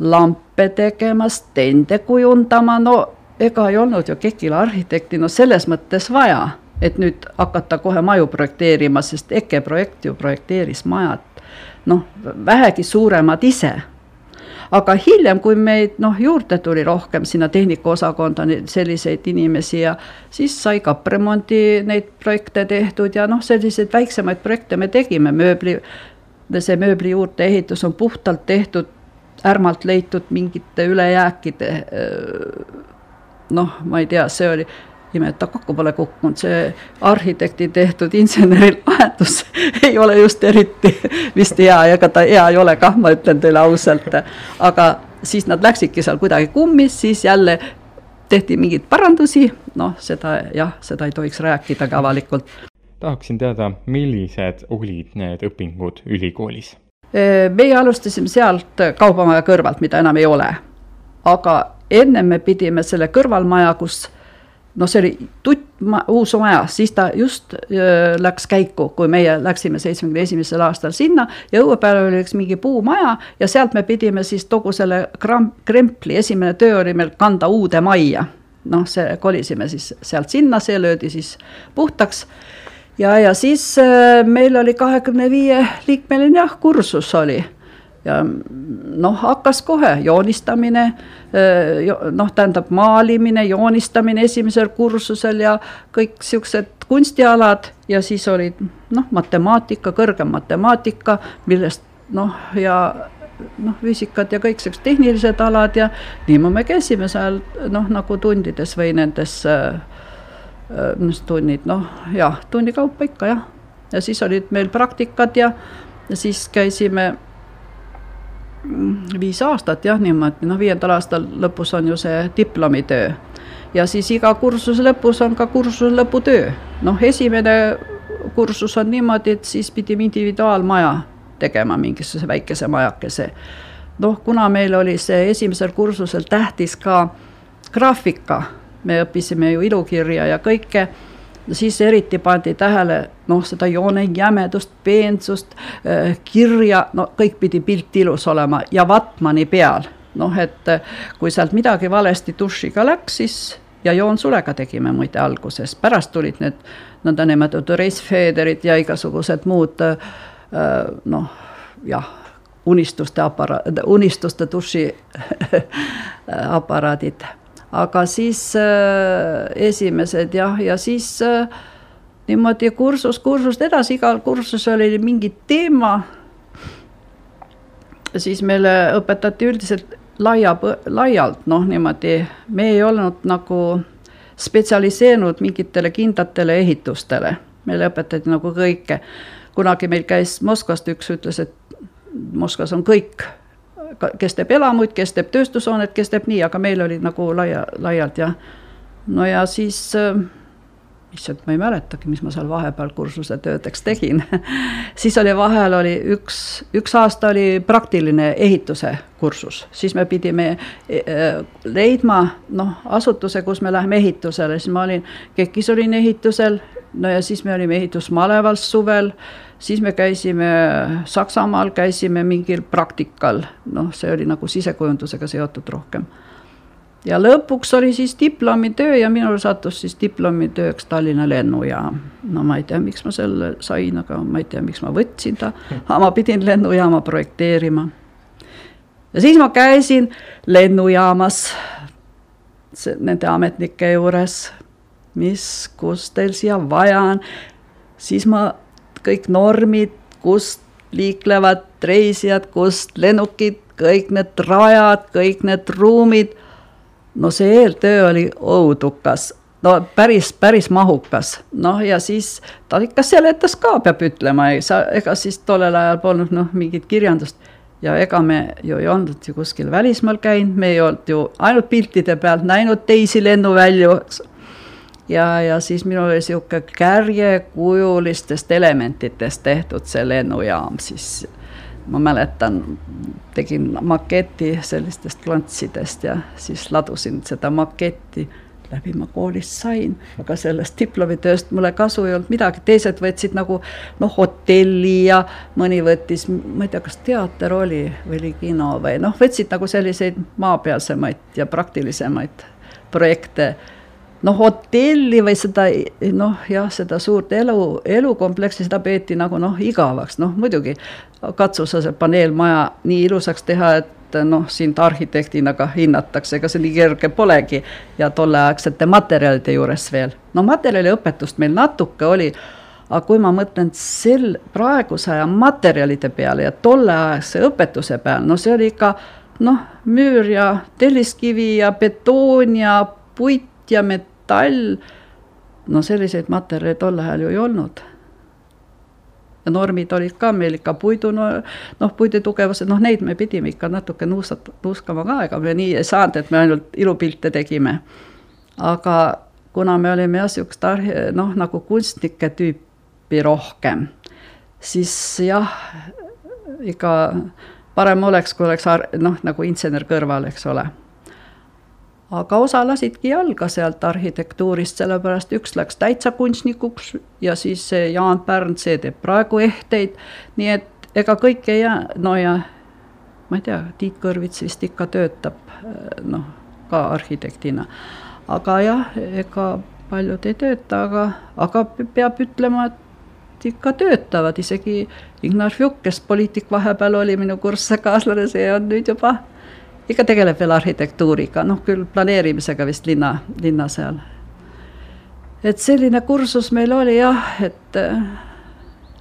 lampe tegema, stende kujundama, no ega ei olnud ju KEK-il arhitekti no selles mõttes vaja, et nüüd hakata kohe maju projekteerima, sest EKE projekt ju projekteeris majad noh, vähegi suuremad ise. Aga hiljem, kui meid noh, juurde tuli rohkem sinna tehnikaosakonda selliseid inimesi ja siis sai kappremondi neid projekte tehtud ja noh, selliseid väiksemaid projekte me tegime, mööbli, see mööbli juurdeehitus on puhtalt tehtud, ärmalt leitud mingite ülejääkide noh, ma ei tea, see oli ime, et ta kokku pole kukkunud, see arhitekti tehtud inseneri lahendus ei ole just eriti vist hea ja ega ta hea ei ole kah, ma ütlen teile ausalt. aga siis nad läksidki seal kuidagi kummis, siis jälle tehti mingeid parandusi, noh, seda jah, seda ei tohiks rääkidagi avalikult. tahaksin teada, millised olid need õpingud ülikoolis? meie alustasime sealt kaubamaja kõrvalt, mida enam ei ole. aga ennem me pidime selle kõrvalmaja, kus noh, see oli tutt, uus maja, siis ta just öö, läks käiku, kui meie läksime seitsmekümne esimesel aastal sinna ja õue peal oli üks mingi puumaja ja sealt me pidime siis kogu selle kram-, krempli, esimene töö oli meil kanda uude majja. noh, see, kolisime siis sealt sinna, see löödi siis puhtaks ja, ja siis öö, meil oli kahekümne viie liikmeline jah, kursus oli ja noh, hakkas kohe joonistamine, noh, tähendab maalimine, joonistamine esimesel kursusel ja kõik siuksed kunstialad ja siis olid noh, matemaatika, kõrgem matemaatika, millest noh, ja noh, füüsikad ja kõik siuksed tehnilised alad ja niimoodi me käisime seal noh, nagu tundides või nendes mis tunnid, noh jah, tunni kaupa ikka jah. ja siis olid meil praktikad ja, ja siis käisime viis aastat jah, niimoodi, noh, viiendal aastal lõpus on ju see diplomitöö. ja siis iga kursuse lõpus on ka kursuse lõputöö. noh, esimene kursus on niimoodi, et siis pidime individuaalmaja tegema, mingisuguse väikese majakese. noh, kuna meil oli see esimesel kursusel tähtis ka graafika, me õppisime ju ilukirja ja kõike siis eriti pandi tähele noh, seda joone jämedust, peensust, äh, kirja, no kõik pidi pilt ilus olema ja vatmani peal. noh, et äh, kui sealt midagi valesti dušiga läks, siis ja joonsulega tegime muide alguses, pärast tulid need nõndanimetatud reisfeederid ja igasugused muud äh, noh, jah, unistuste aparaat, unistuste duši aparaadid aga siis äh, esimesed jah, ja siis äh, niimoodi kursus kursust edasi, igal kursusel oli mingi teema. siis meile õpetati üldiselt laia, laialt, noh niimoodi, me ei olnud nagu spetsialiseerunud mingitele kindlatele ehitustele, meile õpetati nagu kõike. kunagi meil käis Moskvast üks, ütles, et Moskvas on kõik kes teeb elamuid, kes teeb tööstushoonet, kes teeb nii, aga meil oli nagu laia, laialt jah. no ja siis äh, issand, ma ei mäletagi, mis ma seal vahepeal kursuse töödeks tegin. Siis oli vahel oli üks, üks aasta oli praktiline ehituse kursus, siis me pidime e, leidma noh, asutuse, kus me läheme ehitusele, siis ma olin, KEK-is olin ehitusel, no ja siis me olime ehitusmalevas suvel, siis me käisime Saksamaal, käisime mingil praktikal, noh, see oli nagu sisekujundusega seotud rohkem. Ja lõpuks oli siis diplomitöö ja minul sattus siis diplomitööks Tallinna lennujaam. no ma ei tea, miks ma selle sain, aga ma ei tea, miks ma võtsin ta, aga ma pidin lennujaama projekteerima. ja siis ma käisin lennujaamas nende ametnike juures, mis, kus teil siia vaja on, siis ma kõik normid, kust liiklevad reisijad, kust lennukid, kõik need rajad, kõik need ruumid. No see eeltöö oli õudukas, no päris, päris mahukas, noh ja siis ta ikka seletas ka, peab ütlema, ei sa, ega siis tollel ajal polnud noh, mingit kirjandust. Ja ega me ju ei olnud ju kuskil välismaal käinud, me ei olnud ju ainult piltide pealt näinud teisi lennuvälju. Ja, ja siis minul oli sihuke kärjekujulistest elementidest tehtud see lennujaam siis. Ma mäletan, tegin maketi sellistest klantsidest ja siis ladusin seda maketti. Läbi ma koolist sain, aga sellest diplomitööst mulle kasu ei olnud midagi, teised võtsid nagu noh, hotelli ja mõni võttis, ma ei tea, kas teater oli või oli kino või noh, võtsid nagu selliseid maapealsemaid ja praktilisemaid projekte noh, hotelli või seda noh, jah, seda suurt elu, elukompleksi, seda peeti nagu noh, igavaks, noh muidugi katsu sa see paneelmaja nii ilusaks teha, et noh, sind arhitektina ka hinnatakse, ega see nii kerge polegi. ja tolleaegsete materjalide juures veel, no materjaliõpetust meil natuke oli, aga kui ma mõtlen sel, praeguse aja materjalide peale ja tolleaegse õpetuse peale, no see oli ikka noh, müür ja telliskivi ja betoon ja puit ja metall no selliseid materjale tol ajal ju ei olnud. normid olid ka meil ikka puidu, no noh, puidu tugevused, noh, neid me pidime ikka natuke nuustat-, nuuskama ka, ega me nii ei saanud, et me ainult ilupilte tegime. aga kuna me olime jah, niisugust arhi-, noh, nagu kunstnike tüüpi rohkem, siis jah, ikka parem oleks, kui oleks noh, nagu insener kõrval, eks ole aga osa lasidki jalga sealt arhitektuurist, sellepärast üks läks täitsa kunstnikuks ja siis see Jaan Pärn, see teeb praegu ehteid, nii et ega kõik ei jää, no ja ma ei tea, Tiit Kõrvits vist ikka töötab noh, ka arhitektina. aga jah, ega paljud ei tööta, aga, aga peab ütlema, et ikka töötavad, isegi Ignar Fjuk, kes poliitik vahepeal oli minu kursakaaslane, see on nüüd juba ikka tegeleb veel arhitektuuriga, noh küll planeerimisega vist linna, linna seal. et selline kursus meil oli jah, et äh,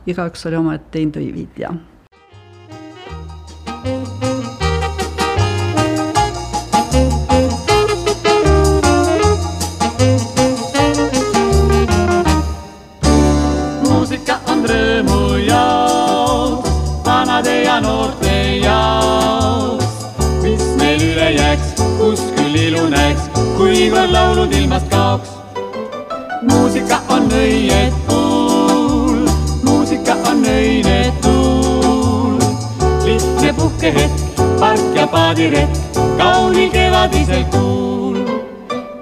igaüks oli omaette indiviid ja laulud ilmast kaoks. muusika on õie tuul, muusika on öine tuul. lihtne puhkehetk, park ja paadiretk kaunil kevadisel kuul.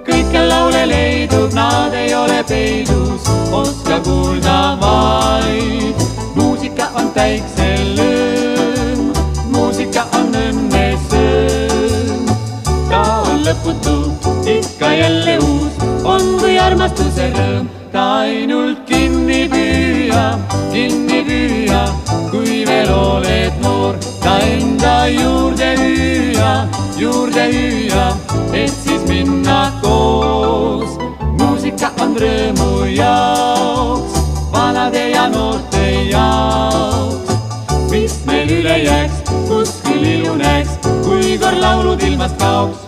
kõikjal laule leidub, nad ei ole peidus, oska kuulda vaid. muusika on päikselõõm, lõputu ikka jälle uus on kui armastuse rõõm, ta ainult kinni püüa, kinni püüa, kui veel oled noor, ta enda juurde hüüa, juurde hüüa, et siis minna koos. muusika on rõõmu jaoks, vanade ja noorte jaoks, mis meil üle jääks, kus küll ilu näeks, kui kord laulud ilmast kaoks.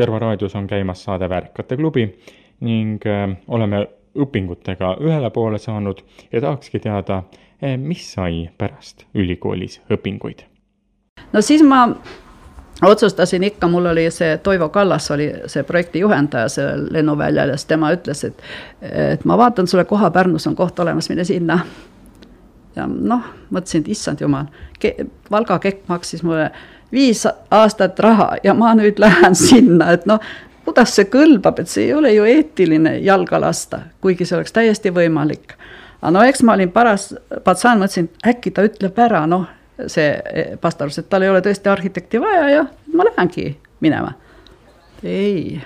Terva raadios on käimas saade Väärikate klubi ning äh, oleme õpingutega ühele poole saanud ja tahakski teada, mis sai pärast ülikoolis õpinguid? no siis ma otsustasin ikka, mul oli see Toivo Kallas oli see projekti juhendaja sellel lennuväljal ja siis tema ütles, et et ma vaatan sulle koha Pärnus on koht olemas, mine sinna. ja noh, mõtlesin, et issand jumal, Valga Kekk maksis mulle viis aastat raha ja ma nüüd lähen sinna, et noh, kuidas see kõlbab, et see ei ole ju eetiline jalga lasta, kuigi see oleks täiesti võimalik. aga no eks ma olin paras patsaan, mõtlesin, äkki ta ütleb ära, noh, see pastorus, et tal ei ole tõesti arhitekti vaja ja ma lähengi minema. ei,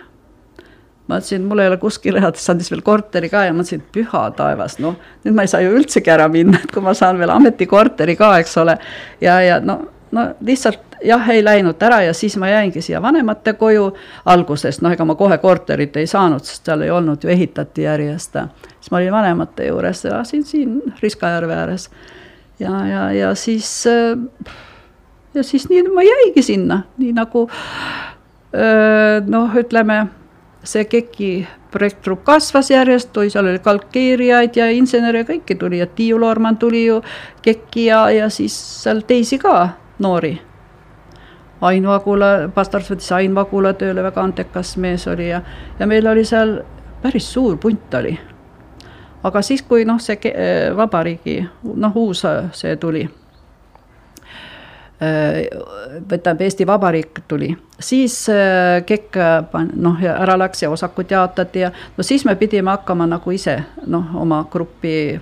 ma ütlesin, mul ei ole kuskil elada, siis andis veel korteri ka ja mõtlesin, püha taevas, noh, nüüd ma ei saa ju üldsegi ära minna, et kui ma saan veel ametikorteri ka, eks ole. ja, ja no, no lihtsalt jah, ei läinud ära ja siis ma jäingi siia vanemate koju alguses, noh, ega ma kohe korterit ei saanud, sest seal ei olnud ju, ehitati järjest. siis ma olin vanemate juures, elasin siin Riskajärve ääres. ja, ja, ja siis, ja siis nii ma jäigi sinna, nii nagu noh, ütleme see KEK-i projektgrupp kasvas järjest, seal oli kalkeerijaid ja insenere ja kõiki tuli ja Tiiu Loormann tuli ju KEK-i ja, ja siis seal teisi ka noori Ain Vagula, pastor võttis Ain Vagula tööle, väga andekas mees oli ja, ja meil oli seal päris suur punt oli. aga siis, kui noh, see vabariigi, noh, uus see tuli, tähendab Eesti Vabariik tuli, siis KEK noh, ära läks ja osakud jaotati ja no siis me pidime hakkama nagu ise noh, oma gruppi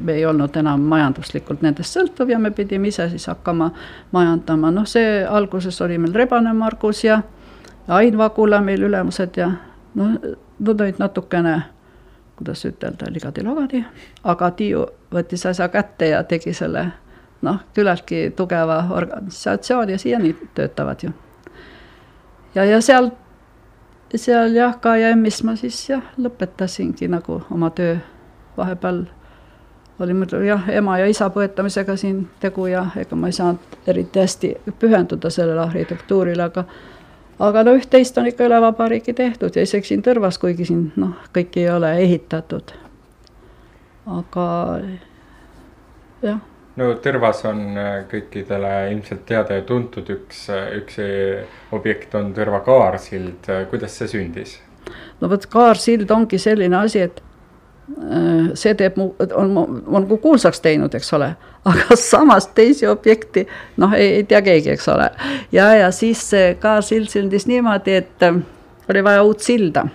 me ei olnud enam majanduslikult nendest sõltuv ja me pidime ise siis hakkama majandama, noh, see alguses oli meil Rebane Margus ja Ain Vagula meil ülemused ja noh, nad olid natukene, kuidas ütelda, ligadi-lagadi, aga Tiiu võttis asja kätte ja tegi selle noh, küllaltki tugeva organisatsiooni ja siiani töötavad ju. ja, ja seal, seal jah, KM-is ma siis jah, lõpetasingi nagu oma töö vahepeal oli muidugi jah, ema ja isa põetamisega siin tegu ja ega ma ei saanud eriti hästi pühenduda sellele arhitektuurile, aga aga no üht-teist on ikka üle vabariigi tehtud ja isegi siin Tõrvas, kuigi siin noh, kõik ei ole ehitatud. aga jah. no Tõrvas on kõikidele ilmselt teada ja tuntud üks, üks objekt on Tõrva kaarsild, kuidas see sündis? no vot, kaarsild ongi selline asi, et Äh, see teeb mu, on, on nagu kuulsaks teinud, eks ole, aga samas teisi objekti noh, ei, tea keegi, eks ole. ja, ja siis ka sild sündis niimoodi, et äh, oli vaja uut silda.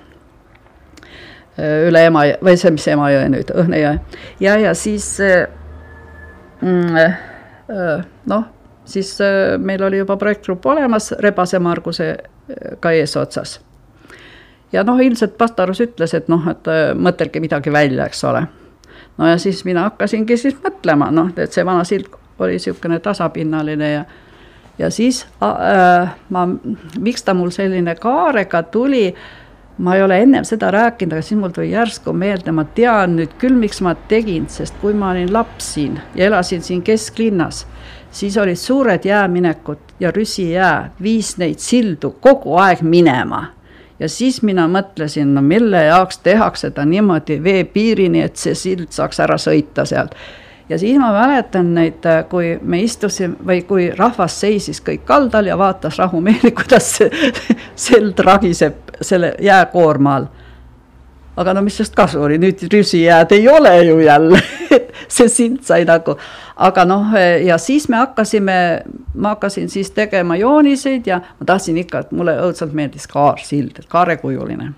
Äh, üle Emajõe või see, mis Emajõe nüüd, Õhnejõe ja, ja siis mm, noh, siis meil oli juba projektgrupp olemas Rebase Margusega eesotsas ja noh, ilmselt Pastarus ütles, et noh, et äh, mõtelge midagi välja, eks ole. no ja siis mina hakkasingi siis mõtlema, noh, et see vana sild oli niisugune tasapinnaline ja ja siis äh, ma, miks ta mul selline kaarega tuli, ma ei ole ennem seda rääkinud, aga siis mul tuli järsku meelde, ma tean nüüd küll, miks ma tegin, sest kui ma olin laps siin ja elasin siin kesklinnas, siis olid suured jääminekud ja rüsijää viis neid sildu kogu aeg minema ja siis mina mõtlesin, no mille jaoks tehakse ta niimoodi veepiirini, et see sild saaks ära sõita sealt. ja siis ma mäletan neid, kui me istusime või kui rahvas seisis kõik kaldal ja vaatas rahumeeli, kuidas see seld ragiseb selle jääkoorma all. Aga no mis sellest kasu oli, nüüd rüsijääd ei ole ju jälle see sild sai nagu, aga noh, ja siis me hakkasime, ma hakkasin siis tegema jooniseid ja ma tahtsin ikka, et mulle õudselt meeldis kaarsild, kaarekujuline.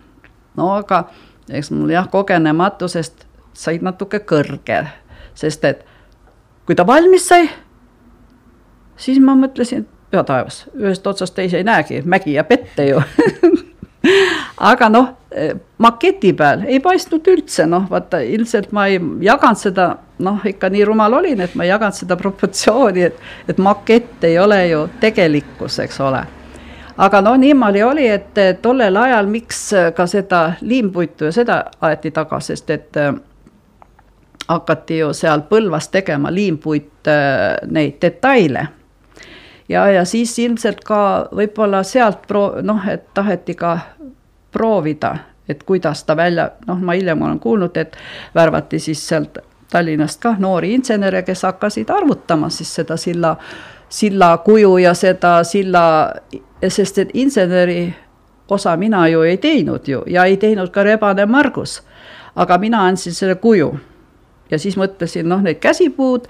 no aga eks mul jah, kogenematusest said natuke kõrge, sest et kui ta valmis sai, siis ma mõtlesin, püha taevas, ühest otsast teise ei näegi, mägi jääb ette ju aga noh, maketi peal ei paistnud üldse, noh, vaata ilmselt ma ei jaganud seda, noh, ikka nii rumal olin, et ma ei jaganud seda proportsiooni, et, et makett ei ole ju tegelikkus, eks ole. aga no niimoodi oli, et tollel ajal, miks ka seda liimpuitu ja seda aeti taga, sest et hakati ju seal Põlvas tegema liimpuit neid detaile ja, ja siis ilmselt ka võib-olla sealt pro-, noh, et taheti ka proovida, et kuidas ta välja, noh, ma hiljem olen kuulnud, et värvati siis sealt Tallinnast ka noori insenere, kes hakkasid arvutama siis seda silla, silla kuju ja seda silla, sest et inseneri osa mina ju ei teinud ju ja ei teinud ka Rebane Margus. aga mina andsin selle kuju ja siis mõtlesin, noh, need käsipuud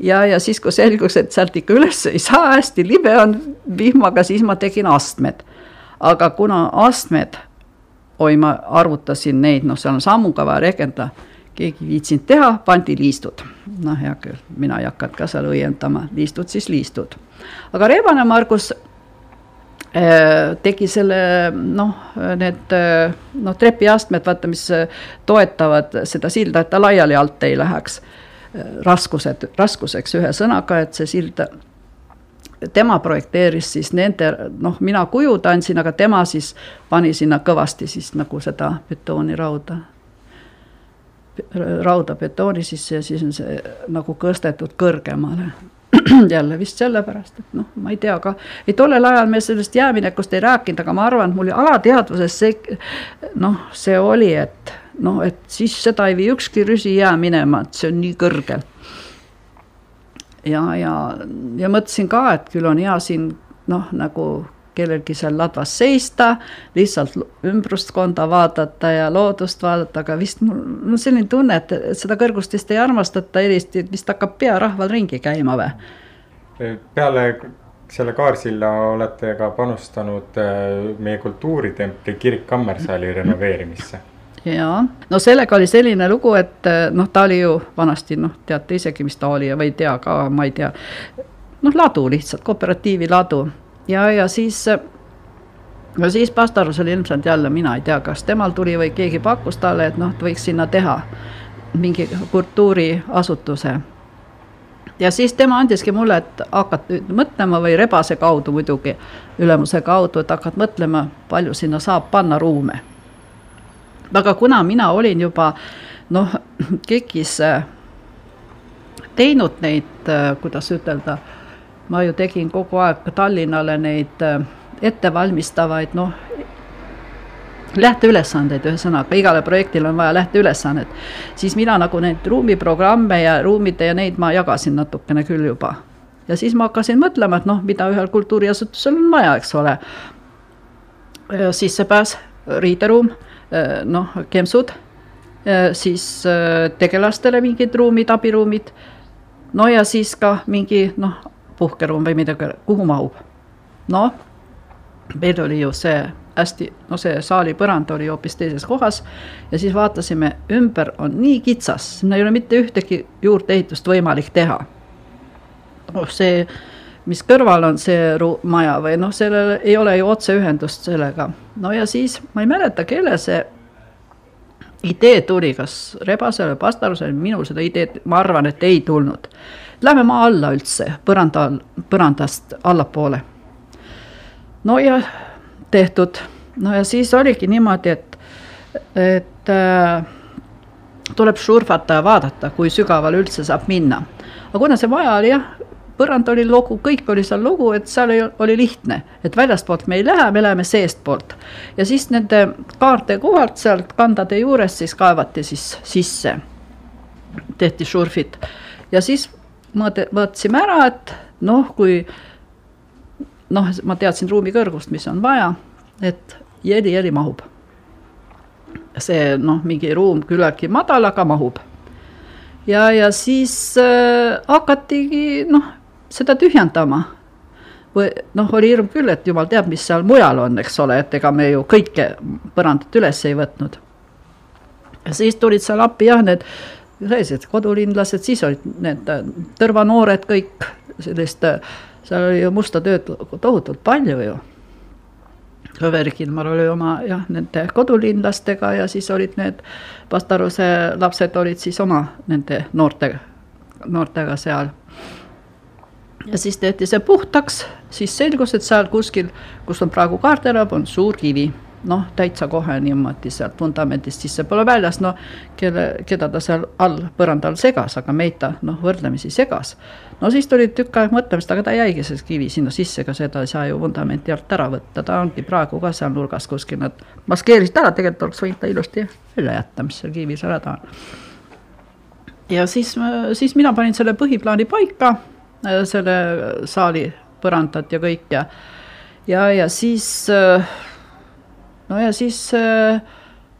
ja, ja siis, kui selgus, et sealt ikka üles ei saa, hästi libe on vihmaga, siis ma tegin astmed. aga kuna astmed, oi, ma arvutasin neid, noh, seal on sammuga vaja rehkendada, keegi ei viitsinud teha, pandi liistud. noh, hea küll, mina ei hakanud ka seal õiendama, liistud siis liistud. aga Rebane Margus äh, tegi selle noh, need noh, trepiastmed, vaata, mis toetavad seda silda, et ta laiali alt ei läheks raskused, raskuseks ühesõnaga, et see sild tema projekteeris siis nende, noh, mina kujud andsin, aga tema siis pani sinna kõvasti siis nagu seda betoonirauda, rauda betooni sisse ja siis on see nagu kõstetud kõrgemale. jälle vist sellepärast, et noh, ma ei tea ka, ei tollel ajal me sellest jääminekust ei rääkinud, aga ma arvan, et mul alateadvuses see noh, see oli, et noh, et siis seda ei vii ükski rüsi jää minema, et see on nii kõrgel. Ja, ja, ja mõtlesin ka, et küll on hea siin noh, nagu kellelgi seal ladvas seista, lihtsalt ümbrustkonda vaadata ja loodust vaadata, aga vist mul on selline tunne, et seda kõrgust vist ei armastata eriti, et vist hakkab pea rahval ringi käima või? peale selle Kaarsilla olete ka panustanud äh, meie kultuuritempli kirik Kammersaali renoveerimisse jaa, no sellega oli selline lugu, et eh, noh, ta oli ju vanasti noh, teate isegi, mis ta oli ja või ei tea ka, ma ei tea. noh, ladu lihtsalt, kooperatiivi ladu ja, ja siis. no siis Pastarus oli ilmselt jälle, mina ei tea, kas temal tuli või keegi pakkus talle, et noh, et võiks sinna teha mingi kultuuriasutuse ja siis tema andiski mulle, et hakkad nüüd mõtlema või rebase kaudu muidugi, ülemuse kaudu, et hakkad mõtlema, palju sinna saab panna ruume aga kuna mina olin juba noh, KIK-is äh, teinud neid, äh, kuidas ütelda, ma ju tegin kogu aeg Tallinnale neid äh, ettevalmistavaid noh, lähteülesandeid, ühesõnaga igale projektile on vaja lähteülesannet, siis mina nagu neid ruumiprogramme ja ruumide ja neid ma jagasin natukene küll juba. ja siis ma hakkasin mõtlema, et noh, mida ühel kultuuriasutusel on vaja, eks ole. sissepääs, riideruum Äh, noh, kempsud, äh, siis äh, tegelastele mingid ruumid, abiruumid. no ja siis ka mingi noh, puhkeruum või midagi, kuhu mahub. noh, meil oli ju see hästi, no see saali põrand oli hoopis teises kohas ja siis vaatasime, ümber on nii kitsas, sinna ei ole mitte ühtegi juurdeehitust võimalik teha. noh, see, mis kõrval on see maja või noh, sellel ei ole ju otseühendust sellega no ja siis ma ei mäleta, kelle see idee tuli, kas Rebasele Pastarusele, minul seda ideed, ma arvan, et ei tulnud. Lähme maa alla üldse, põranda all, põrandast allapoole. no ja tehtud, no ja siis oligi niimoodi, et, et äh, tuleb šurfata ja vaadata, kui sügavale üldse saab minna. aga kuna see maja oli jah, põrand oli lugu, kõik oli seal lugu, et seal ei, oli lihtne, et väljastpoolt me ei lähe, me läheme seestpoolt. ja siis nende kaarte kohalt sealt kandade juurest siis kaevati siis sisse, tehti šurfid ja siis mõõde, mõõtsime ära, et noh, kui noh, ma teadsin ruumi kõrgust, mis on vaja, et jeli, jeli mahub. see noh, mingi ruum küllaltki madal, aga mahub ja, ja siis äh, hakatigi noh, seda tühjendama. või noh, oli hirm küll, et jumal teab, mis seal mujal on, eks ole, et ega me ju kõike põrandat üles ei võtnud. siis tulid seal appi jah, need sellised kodulindlased, siis olid need tõrvanoored kõik sellist seal oli ju musta tööd tohutult palju ju. Kõver Kilmar oli oma jah, nende kodulinlastega ja siis olid need Pastaruse lapsed olid siis oma nende noorte, noortega seal. Ja siis tehti see puhtaks, siis selgus, et seal kuskil, kus on praegu kaardelab, on suur kivi. Noh, täitsa kohe niimoodi sealt vundamendist sissepoole väljas, no kelle, keda ta seal all põrandal segas, aga meid ta noh, võrdlemisi segas. no siis tuli tükk aega mõtlemist, aga ta jäigi see kivi sinna sisse, ega seda ei saa ju vundamenti alt ära võtta, ta ongi praegu ka seal nurgas kuskil, nad maskeerisid ära, tegelikult oleks võinud ta ilusti välja jätta, mis seal kivi seal häda on. ja siis, siis mina panin selle põhiplaani paika, selle saali põrandat ja kõik ja ja, ja siis no ja siis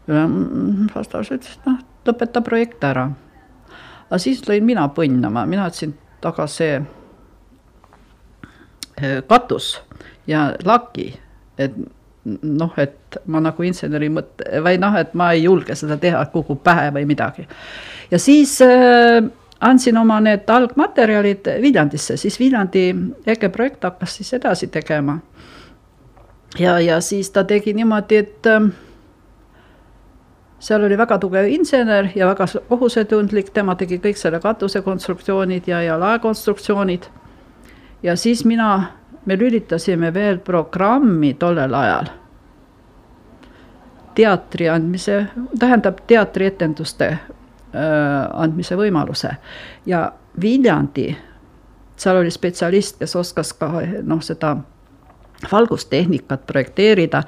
vastavas ütles, et noh, lõpeta projekt ära. aga siis lõin mina põnnama, mina ütlesin taga see äh, katus ja laki, et noh, et ma nagu inseneri mõtte või noh, et ma ei julge seda teha, kukub pähe või midagi. ja siis äh, andsin oma need algmaterjalid Viljandisse, siis Viljandi EKE projekt hakkas siis edasi tegema ja, ja siis ta tegi niimoodi, et ähm, seal oli väga tugev insener ja väga kohusetundlik, tema tegi kõik selle katuse konstruktsioonid ja, ja laekonstruktsioonid. ja siis mina, me lülitasime veel programmi tollel ajal. teatri andmise, tähendab teatrietenduste andmise võimaluse. Ja Viljandi, seal oli spetsialist, kes oskas ka noh, seda valgustehnikat projekteerida.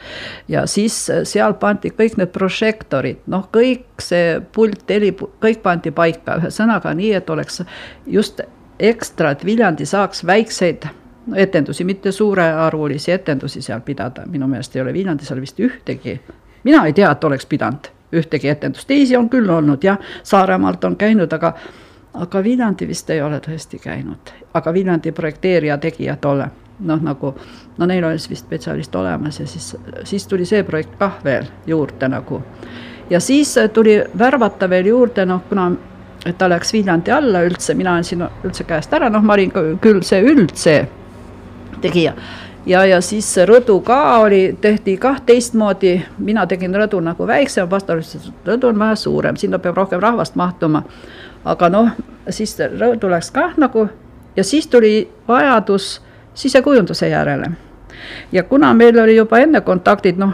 Ja siis seal pandi kõik need prožektorid, noh, kõik see pult, heli, kõik pandi paika, ühesõnaga nii, et oleks just ekstra, et Viljandi saaks väikseid etendusi, mitte suurearvulisi etendusi seal pidada, minu meelest ei ole Viljandi seal vist ühtegi, mina ei tea, et oleks pidanud ühtegi etendust, teisi on küll olnud jah, Saaremaalt on käinud, aga aga Viljandi vist ei ole tõesti käinud, aga Viljandi projekteerija, tegija tolle noh, nagu no neil oli siis vist spetsialist olemas ja siis, siis tuli see projekt kah veel juurde nagu. ja siis tuli värvata veel juurde, noh, kuna et ta läks Viljandi alla üldse, mina andsin üldse käest ära, noh, ma olin küll see üldse tegija ja, ja siis rõdu ka oli, tehti kah teistmoodi, mina tegin rõdu nagu väiksem, et rõdu on vähe suurem, sinna peab rohkem rahvast mahtuma. aga noh, siis rõdu läks kah nagu ja siis tuli vajadus sisekujunduse järele. ja kuna meil oli juba enne kontaktid, noh,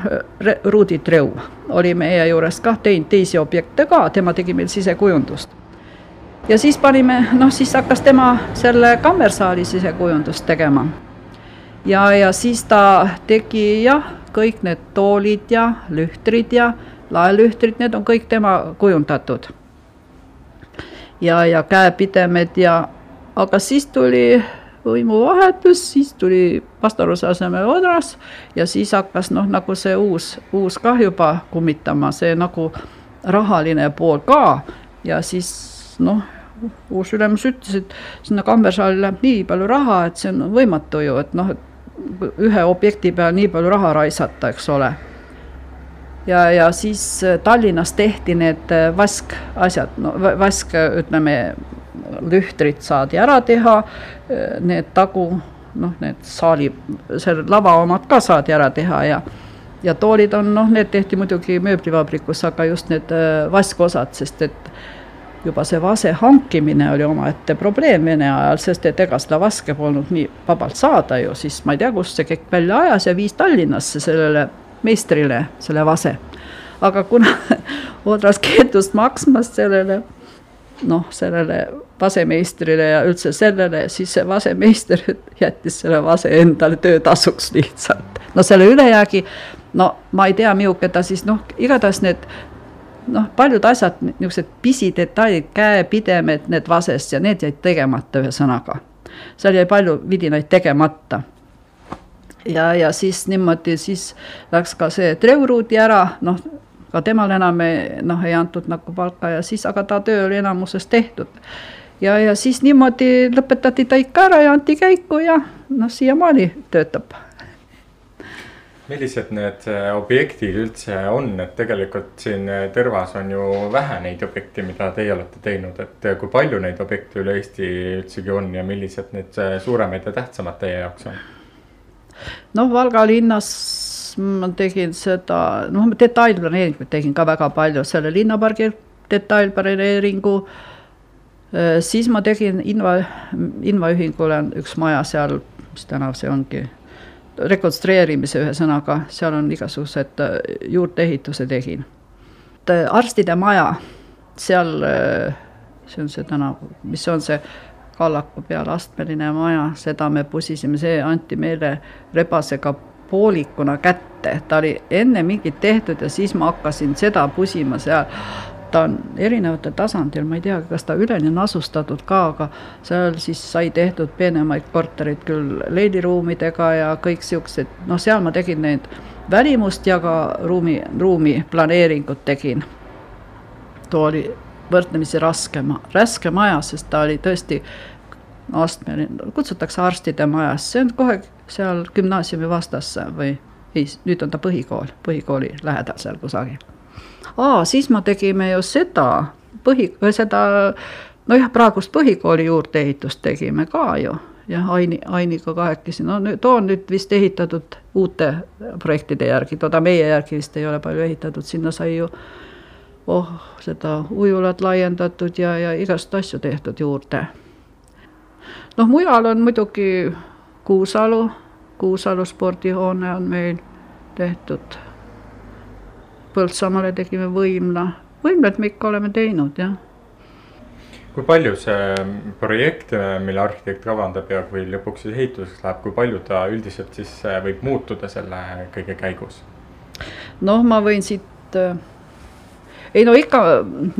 Rudi Treu oli meie juures kah teinud teisi objekte ka, tema tegi meil sisekujundust. ja siis panime, noh, siis hakkas tema selle kammersaali sisekujundust tegema. Ja, ja siis ta tegi jah, kõik need toolid ja lühtrid ja laelühtrid, need on kõik tema kujundatud. ja, ja käepidemed ja, aga siis tuli võimuvahetus, siis tuli Pastoruse asemel Odras ja siis hakkas noh, nagu see uus, uus kah juba kummitama, see nagu rahaline pool ka ja siis noh, uus ülemus ütles, et sinna Kammersaali läheb nii palju raha, et see on võimatu ju, et noh, et ühe objekti peale nii palju raha raisata, eks ole. ja, ja siis Tallinnas tehti need vaskasjad, no vask, ütleme lühtrid saadi ära teha, need tagu, noh, need saali, selle lava omad ka saadi ära teha ja ja toolid on noh, need tehti muidugi mööblivabrikus, aga just need äh, vaskosad, sest et juba see vase hankimine oli omaette probleem Vene ajal, sest et ega seda vaske polnud nii vabalt saada ju, siis ma ei tea, kust see kõik välja ajas ja viis Tallinnasse sellele meistrile selle vase. aga kuna Odras keeldus maksmast sellele noh, sellele vasemeistrile ja üldse sellele, siis see vasemeister jättis selle vase endale töötasuks lihtsalt. no selle ülejäägi, no ma ei tea, milline ta siis noh, igatahes need noh, paljud asjad, niisugused pisidetailid, käepidemed, need vasest ja need jäid tegemata, ühesõnaga. seal jäi palju vidinaid tegemata. ja, ja siis niimoodi, siis läks ka see Treuruudi ära, noh ka temale enam ei, noh, ei antud nagu palka ja siis, aga ta töö oli enamuses tehtud. ja, ja siis niimoodi lõpetati ta ikka ära ja anti käiku ja noh, siiamaani töötab. Millised need äh, objektid üldse on, et tegelikult siin äh, Tõrvas on ju vähe neid objekte, mida teie olete teinud, et äh, kui palju neid objekte üle Eesti üldsegi on ja millised need suuremad ja tähtsamad teie jaoks on? noh, Valga linnas ma tegin seda, noh, detailplaneeringut tegin ka väga palju, selle linnapargi detailplaneeringu. siis ma tegin Inva, Invaühingule üks maja seal, mis tänav see ongi rekonstrueerimise ühesõnaga, seal on igasugused äh, juurdeehituse tegin. Äh, arstide maja, seal, äh, see on see tänav, mis on see kallaku peal astmeline maja, seda me pusisime, see anti meile rebasega poolikuna kätte, ta oli enne mingit tehtud ja siis ma hakkasin seda pusima seal ta on erinevatel tasandil, ma ei tea, kas ta üleni on asustatud ka, aga seal siis sai tehtud peenemaid korterid küll leiliruumidega ja kõik siuksed, noh, seal ma tegin neid välimust ja ka ruumi, ruumi planeeringut tegin. too oli võrdlemisi raske, raske maja, sest ta oli tõesti astmeline, kutsutakse arstide majas, see on kohe seal gümnaasiumi vastas või ei, nüüd on ta põhikool, põhikooli lähedal seal kusagil aa, siis me tegime ju seda põhi, seda nojah, praegust põhikooli juurdeehitust tegime ka ju. Jah, Aini, Ainiga kahekesi, no nüüd too on nüüd vist ehitatud uute projektide järgi, toda meie järgi vist ei ole palju ehitatud, sinna sai ju oh, seda ujulat laiendatud ja, ja igast asju tehtud juurde. noh, mujal on muidugi Kuusalu, Kuusalu spordihoone on meil tehtud Põltsamaale tegime võimla, võimlat me ikka oleme teinud, jah. kui palju see projekt, mille arhitekt kavandab ja kui lõpuks siis ehituseks läheb, kui palju ta üldiselt siis äh, võib muutuda selle kõige käigus? noh, ma võin siit, äh, ei no ikka,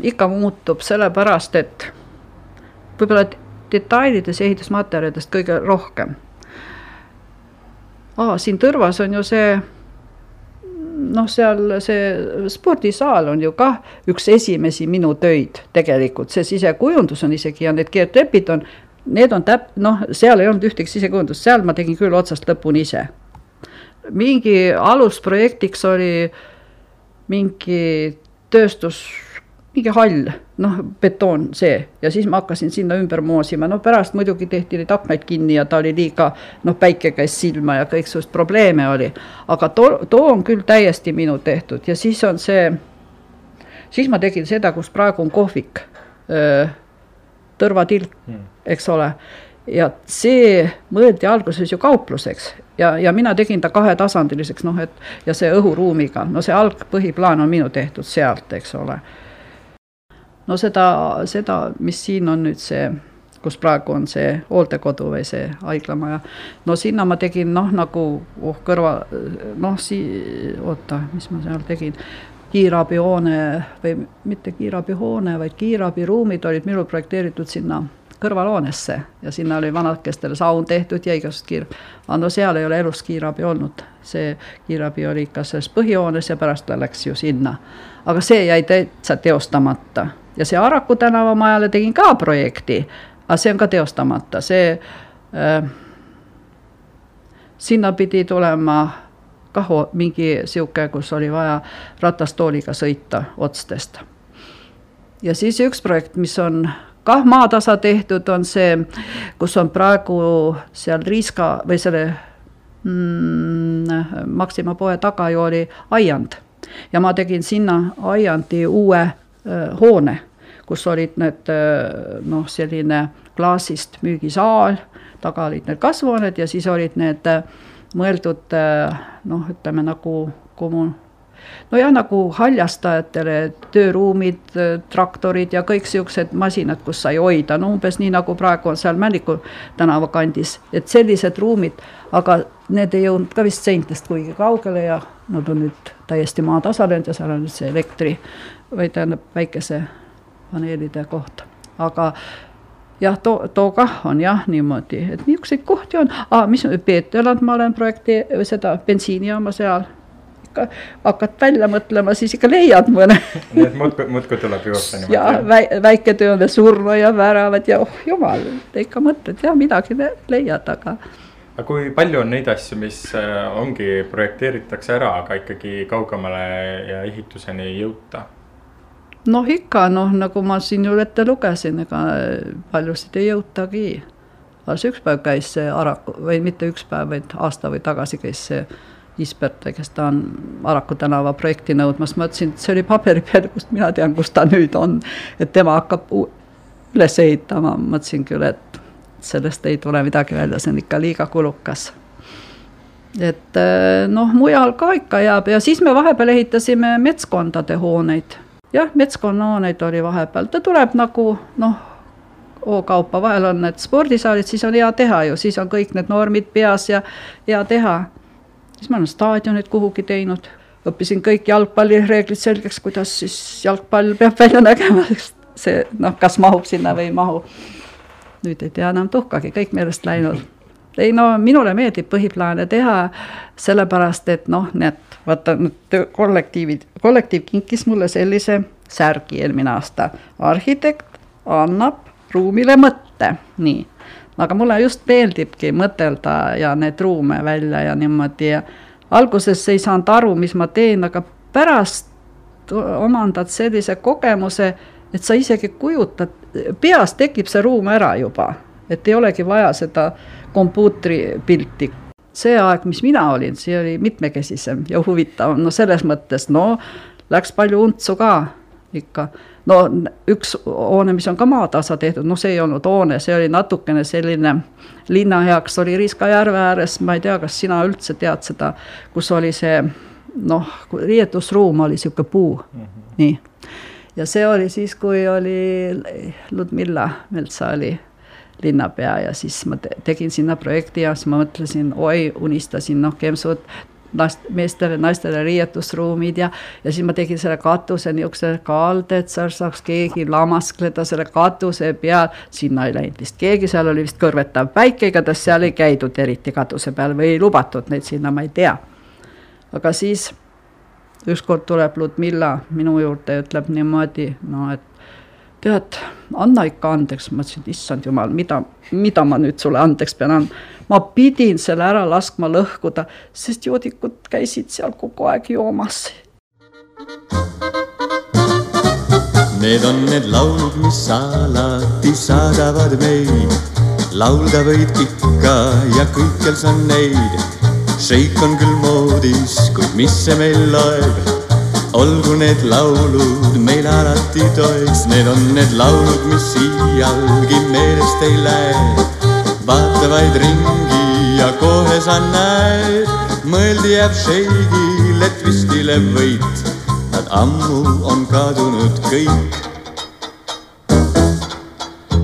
ikka muutub sellepärast, et võib-olla detailides ja ehitusmaterjalidest kõige rohkem. aa, siin Tõrvas on ju see noh, seal see spordisaal on ju kah üks esimesi minu töid tegelikult, see sisekujundus on isegi ja need keertrepid on, need on täp-, noh, seal ei olnud ühtegi sisekujundust, seal ma tegin küll otsast lõpuni ise. mingi alusprojektiks oli mingi tööstus mingi hall, noh, betoon see. Ja siis ma hakkasin sinna ümber moosima, no pärast muidugi tehti neid aknaid kinni ja ta oli liiga, noh, päike käis silma ja kõiksugust probleeme oli. aga too, too on küll täiesti minu tehtud. Ja siis on see, siis ma tegin seda, kus praegu on kohvik, tõrvatilk, hmm. eks ole. Ja see mõeldi alguses ju kaupluseks. Ja, ja mina tegin ta kahetasandiliseks, noh et ja see õhuruumiga, no see algpõhiplaan on minu tehtud sealt, eks ole no seda, seda, mis siin on nüüd see, kus praegu on see hooldekodu või see haiglamaja, no sinna ma tegin noh, nagu oh kõrva, noh, sii-, oota, mis ma seal tegin, kiirabihoone või mitte kiirabihoone, vaid kiirabiruumid olid minul projekteeritud sinna kõrvalhoonesse ja sinna oli vanakestele saun tehtud ja igasugust kiir-. aga no seal ei ole elus kiirabi olnud, see kiirabi oli ikka selles põhihoones ja pärast ta läks ju sinna. aga see jäi täitsa teostamata ja see Araku tänava majale tegin ka projekti, aga see on ka teostamata, see äh,, sinna pidi tulema kah mingi sihuke, kus oli vaja ratastooliga sõita otstest. ja siis üks projekt, mis on kah maatasa tehtud, on see, kus on praegu seal Riiska või selle mm, Maxima poe taga ju oli aiand ja ma tegin sinna aiandi uue hoone, kus olid need äh, noh, selline klaasist müügisaal, taga olid need kasvuhooned ja siis olid need äh, mõeldud noh, ütleme nagu kommun-, nojah, nagu haljastajatele tööruumid, traktorid ja kõik siuksed masinad, kus sai hoida, no umbes nii nagu praegu on seal Männiku tänava kandis, et sellised ruumid, aga need ei jõudnud ka vist seintest kuigi kaugele ja nad on nüüd täiesti maatasa löönud ja seal on nüüd see elektri või tähendab päikesepaneelide koht, aga jah, too, too kah on jah niimoodi, et niisuguseid kohti on ah,, mis Peeterland, ma olen projekti, seda bensiinijaama seal ikka hakkad välja mõtlema, siis ikka leiad mõne nii et muudkui, muudkui tuleb juurde niimoodi. ja väi, väiketööne surma ja väravad ja oh jumal, ikka mõtled jah, midagi leiad, aga aga kui palju on neid asju, mis äh, ongi, projekteeritakse ära, aga ikkagi kaugemale ja ehituseni ei jõuta? Noh, ikka noh, nagu ma siin ju ette lugesin, ega paljusid ei jõutagi. alles üks päev käis see Araku või mitte üks päev, vaid aasta või tagasi käis see Isbert, kes ta on Araku tänava projekti nõudmas, ma ütlesin, et see oli paberi peal, kust mina tean, kus ta nüüd on. et tema hakkab üles ehitama, mõtlesin küll, et sellest ei tule midagi välja, see on ikka liiga kulukas. et noh, mujal ka ikka jääb ja siis me vahepeal ehitasime metskondade hooneid jah, metskonnahooneid oli vahepeal, ta tuleb nagu noh, O-kaupa, vahel on need spordisaalid, siis on hea teha ju, siis on kõik need normid peas ja hea teha. siis ma olen staadionid kuhugi teinud, õppisin kõik jalgpallireeglid selgeks, kuidas siis jalgpall peab välja nägema, see noh, kas mahub sinna või ei mahu. nüüd ei tea enam tuhkagi, kõik meelest läinud ei no minule meeldib põhiplaane teha, sellepärast et noh, need vaata need kollektiivid, kollektiiv kinkis mulle sellise särgi eelmine aasta. arhitekt annab ruumile mõtte, nii. aga mulle just meeldibki mõtelda ja need ruume välja ja niimoodi ja alguses ei saanud aru, mis ma teen, aga pärast omandad sellise kogemuse, et sa isegi kujutad, peas tekib see ruum ära juba, et ei olegi vaja seda kompuutripilti see aeg, mis mina olin, see oli mitmekesisem ja huvitavam, no selles mõttes, no läks palju untsu ka ikka. no üks hoone, mis on ka maatasa tehtud, no see ei olnud hoone, see oli natukene selline linna heaks, oli Riiska järve ääres, ma ei tea, kas sina üldse tead seda, kus oli see noh, riietusruum oli niisugune puu mm, -hmm. nii. ja see oli siis, kui oli Ludmilla Meltsa oli linnapea ja siis ma te tegin sinna projekti ja siis ma mõtlesin, oi, unistasin, noh, kempsud, last, meestele, naistele riietusruumid ja, ja siis ma tegin selle katuse niisuguse kalde, et seal saaks keegi lamaskleda selle katuse peal. sinna ei läinud vist keegi, seal oli vist kõrvetav päike, igatahes seal ei käidud eriti katuse peal või ei lubatud neid sinna, ma ei tea. aga siis ükskord tuleb Ludmilla minu juurde ja ütleb niimoodi, no et tead, anna ikka andeks, ma ütlesin, issand jumal, mida, mida ma nüüd sulle andeks pean andma. ma pidin selle ära laskma lõhkuda, sest joodikud käisid seal kogu aeg joomas. Need on need laulud, mis alati saadavad meid. laulda võid ikka ja kõikjal sa neid. šeik on küll moodis, kuid mis see meil loeb olgu need laulud meil alati toeks, need on need laulud, mis iialgi meelest ei lähe. vaata vaid ringi ja kohe sa näed, mõeldi jääb šeigil, et vist hiljem võit. Nad ammu on kadunud kõik.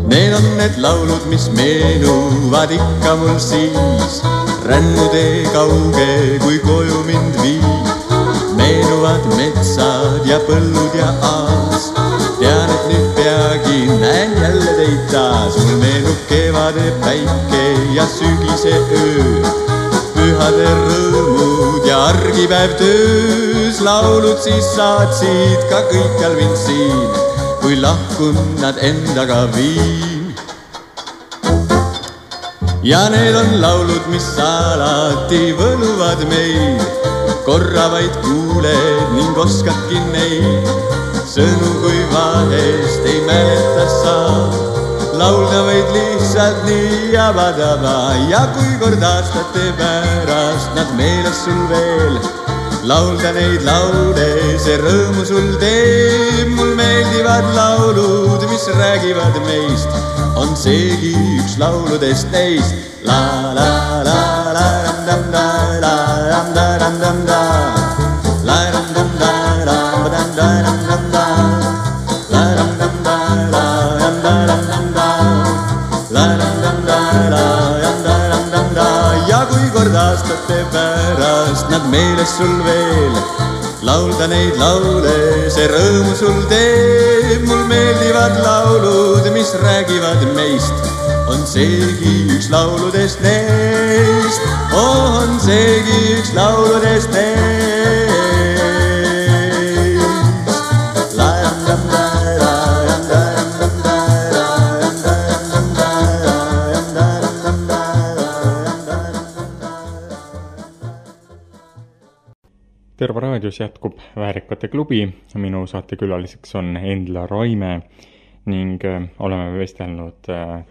Need on need laulud, mis meenuvad ikka mul siis, rännutee kauge, kui koju mind viib meenuvad metsad ja põllud ja aas. tean, et nüüd peagi näen jälle teid taas, mul meenub kevade päike ja sügise öö. pühade rõõmud ja argipäev töös, laulud siis saatsid ka kõikjal mind siin, kui lahkun nad endaga viin ja need on laulud, mis alati võluvad meid korra vaid kuuled ning oskadki neid sõnu, kui vahest ei mäleta sa. laulda võid lihtsalt nii jabadaba ja kui kord aastate pärast nad meeles sul veel. laulda neid laule, see rõõmu sul teeb, mul meeldivad laulud, mis räägivad meist, on seegi üks lauludest neist. la la la la ram dam da, la ram da ram dam da, la ram dam da ram dam da ram dam da, la ram dam da la ram da ram dam da, la ram dam da la ram da ram dam da. Ja kui kord aastate pärast nad meeles sul veel laulda neid laule, see rõõmu sul teeb, mul meeldivad laulud, mis räägivad meist. On seegi üks lauludest neist, on seegi üks lauludest neist. Terva raadios jätkub Väärikate klubi, minu saatekülaliseks on Endla Raime ning äh, oleme vestelnud äh,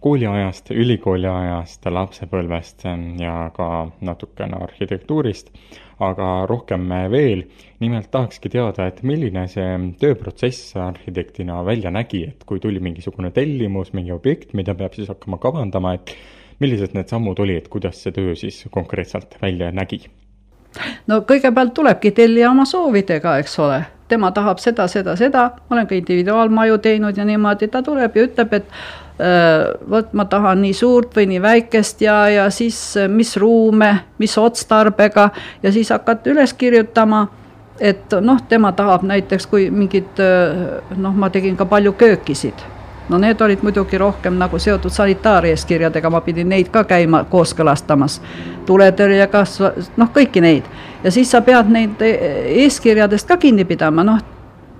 kooliajast, ülikooli ajast, lapsepõlvest ja ka natukene arhitektuurist, aga rohkem veel. nimelt tahakski teada, et milline see tööprotsess arhitektina välja nägi, et kui tuli mingisugune tellimus, mingi objekt, mida peab siis hakkama kavandama, et millised need sammud olid, kuidas see töö siis konkreetselt välja nägi? No kõigepealt tulebki tellija oma soovidega, eks ole, tema tahab seda, seda, seda, ma olen ka individuaalmaju teinud ja niimoodi, ta tuleb ja ütleb, et äh, vot ma tahan nii suurt või nii väikest ja, ja siis mis ruume, mis otstarbega. Ja siis hakkad üles kirjutama et noh, tema tahab näiteks, kui mingid noh, ma tegin ka palju köökisid no need olid muidugi rohkem nagu seotud sanitaareeskirjadega, ma pidin neid ka käima kooskõlastamas. tuletõrjega, noh, kõiki neid. ja siis sa pead neid eeskirjadest ka kinni pidama, noh,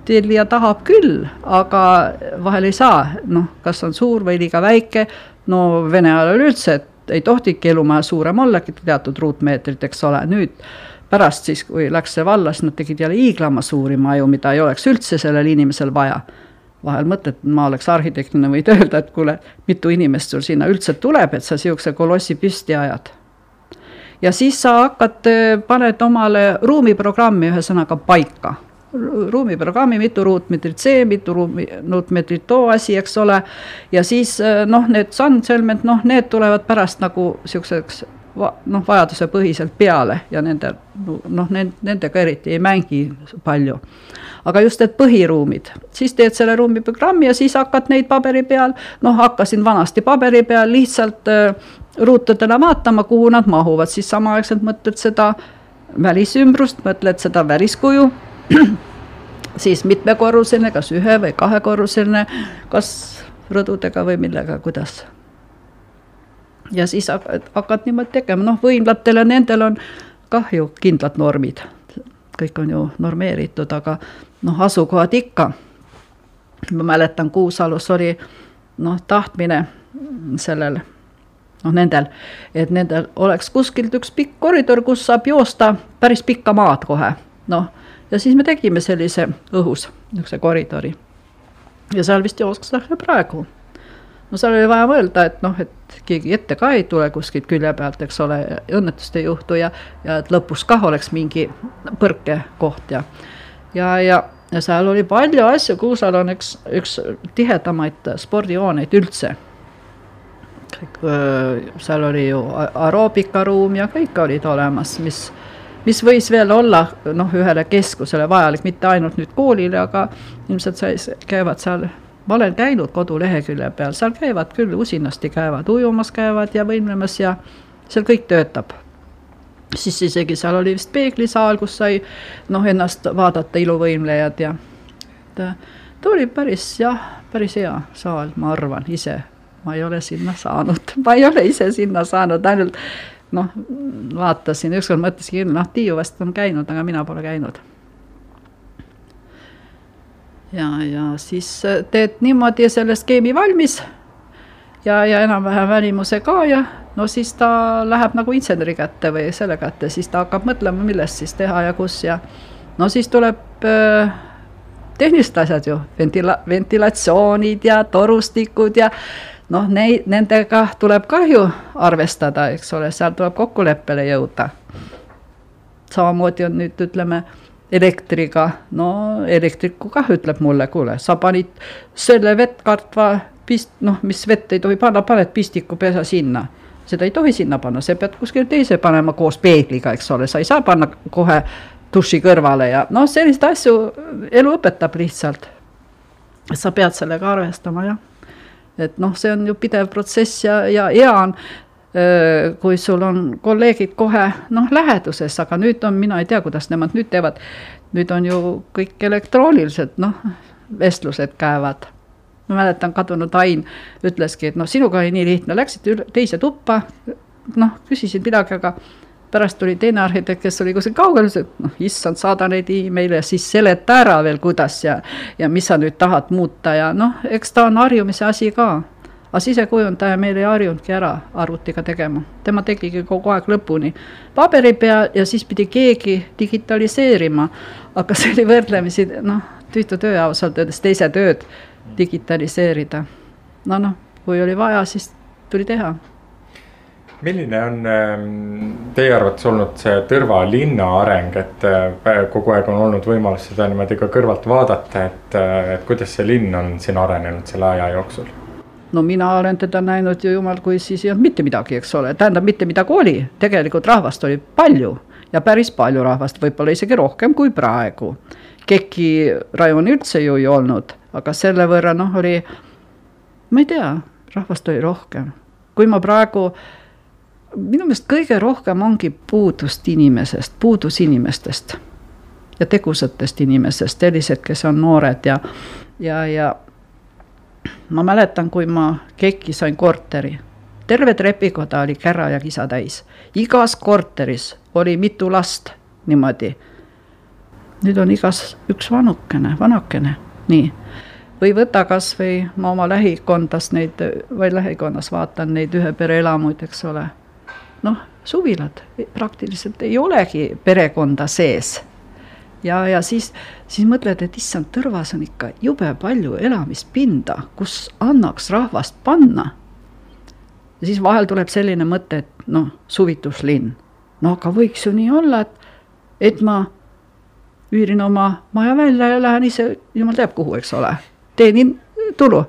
tellija tahab küll, aga vahel ei saa, noh, kas on suur või liiga väike, no Vene ajal üleüldse, et ei tohtigi elumaja suurem ollagi teatud ruutmeetrit, eks ole, nüüd pärast siis, kui läks see valla, siis nad tegid jälle hiiglama suuri maju, mida ei oleks üldse sellel inimesel vaja vahel mõtled, ma oleks arhitektina, võid öelda, et kuule, mitu inimest sul sinna üldse tuleb, et sa niisuguse kolossi püsti ajad. ja siis sa hakkad, paned omale ruumiprogrammi ühesõnaga paika. ruumiprogrammi, mitu ruutmeetrit see, mitu ruumi, ruutmeetrit too asi, eks ole, ja siis noh, need sandselmed, noh, need tulevad pärast nagu niisuguseks noh, vajadusepõhiselt peale ja nende noh, nendega eriti ei mängi palju. Aga just need põhiruumid, siis teed selle ruumiprogrammi ja siis hakkad neid paberi peal, noh, hakkasin vanasti paberi peal lihtsalt äh, ruutudena vaatama, kuhu nad mahuvad, siis samaaegselt mõtled seda välisümbrust, mõtled seda väliskuju. Siis mitmekorruseline, kas ühe või kahekorruseline, kas rõdudega või millega, kuidas. Ja siis hakkad, niimoodi tegema, noh, võimlatel ja nendel on kah ju kindlad normid, kõik on ju normeeritud, aga noh, asukohad ikka. ma mäletan, Kuusalus oli noh, tahtmine sellel noh, nendel, et nendel oleks kuskilt üks pikk koridor, kus saab joosta päris pikka maad kohe, noh. ja siis me tegime sellise õhus niisuguse koridori. ja seal vist jookstakse praegu. No seal oli vaja mõelda, et noh, et keegi ette ka ei tule kuskilt külje pealt, eks ole, õnnetust ei juhtu ja, ja et lõpus kah oleks mingi põrkekoht ja ja, ja, ja seal oli palju asju, Kuusal on üks, üks tihedamaid spordihooneid üldse. seal oli ju aeroobikaruum ja kõik olid olemas, mis, mis võis veel olla noh, ühele keskusele vajalik, mitte ainult nüüd koolile, aga ilmselt sai, käivad seal ma olen käinud kodulehekülje peal, seal käivad küll, usinasti käivad, ujumas käivad ja võimlemas ja seal kõik töötab siis isegi seal oli vist peeglisaal, kus sai noh, ennast vaadata iluvõimlejad ja ta, ta oli päris jah, päris hea saal, ma arvan ise. ma ei ole sinna saanud, ma ei ole ise sinna saanud, ainult noh, vaatasin, ükskord mõtlesin küll, noh, Tiiu vast on käinud, aga mina pole käinud. Ja, ja siis teed niimoodi selle skeemi valmis. Ja, ja enam-vähem välimuse ka ja no siis ta läheb nagu inseneri kätte või selle kätte, siis ta hakkab mõtlema, millest siis teha ja kus ja no siis tuleb äh, tehnilised asjad ju, ventila-, ventilatsioonid ja torustikud ja noh, neid, nendega tuleb ka ju arvestada, eks ole, seal tuleb kokkuleppele jõuda. samamoodi on nüüd ütleme elektriga, no elektriku kah ütleb mulle, kuule, sa panid selle vettkartva pist-, noh, mis vett ei tohi panna, paned pistikupesa sinna seda ei tohi sinna panna, sa pead kuskile teise panema koos peegliga, eks ole, sa ei saa panna kohe duši kõrvale ja noh, selliseid asju elu õpetab lihtsalt. sa pead sellega arvestama, jah. et noh, see on ju pidev protsess ja, ja hea on, kui sul on kolleegid kohe noh, läheduses, aga nüüd on, mina ei tea, kuidas nemad nüüd teevad, nüüd on ju kõik elektroonilised, noh, vestlused käivad ma mäletan, kadunud Ain ütleski, et noh, sinuga oli nii lihtne, läksid teise tuppa, noh, küsisid midagi, aga pärast tuli teine arhitekt, kes oli kuskil kaugel, ütles, et noh, issand, saada neid email'e siis seleta ära veel, kuidas ja, ja mis sa nüüd tahad muuta ja noh, eks ta on harjumise asi ka. Aga sisekujundaja meil ei harjunudki ära arvutiga tegema, tema tegigi kogu aeg lõpuni paberi peal ja siis pidi keegi digitaliseerima. aga see oli võrdlemisi noh, tüütu töö ausalt öeldes teise tööd digitaliseerida. no noh, kui oli vaja, siis tuli teha milline on ähm, teie arvates olnud see Tõrva linna areng, et äh, kogu aeg on olnud võimalus seda niimoodi ka kõrvalt vaadata, et, äh, et kuidas see linn on siin arenenud selle aja jooksul? No mina olen teda näinud ju jumal, kui siis ei olnud mitte midagi, eks ole, tähendab mitte midagi oli, tegelikult rahvast oli palju ja päris palju rahvast, võib-olla isegi rohkem kui praegu. Keki rajoni üldse ju ei olnud, aga selle võrra noh, oli, ma ei tea, rahvast oli rohkem. kui ma praegu minu meelest kõige rohkem ongi puudust inimesest, puudus inimestest ja tegusatest inimesest, sellised, kes on noored ja, ja, ja ma mäletan, kui ma KEK-i sain korteri, terve trepikoda oli kära ja kisa täis, igas korteris oli mitu last niimoodi. nüüd on igas üks vanukene, vanakene, nii. Või võta kasvõi ma oma lähikondas neid või lähikonnas vaatan neid ühe pere elamuid, eks ole. Noh, suvilad. Praktiliselt ei olegi perekonda sees. ja, ja siis, siis mõtled, et issand, Tõrvas on ikka jube palju elamispinda, kus annaks rahvast panna. ja siis vahel tuleb selline mõte, et noh, suvituslinn. no aga võiks ju nii olla, et, et ma üürin oma maja välja ja lähen ise, jumal teab kuhu, eks ole, teenin tulu.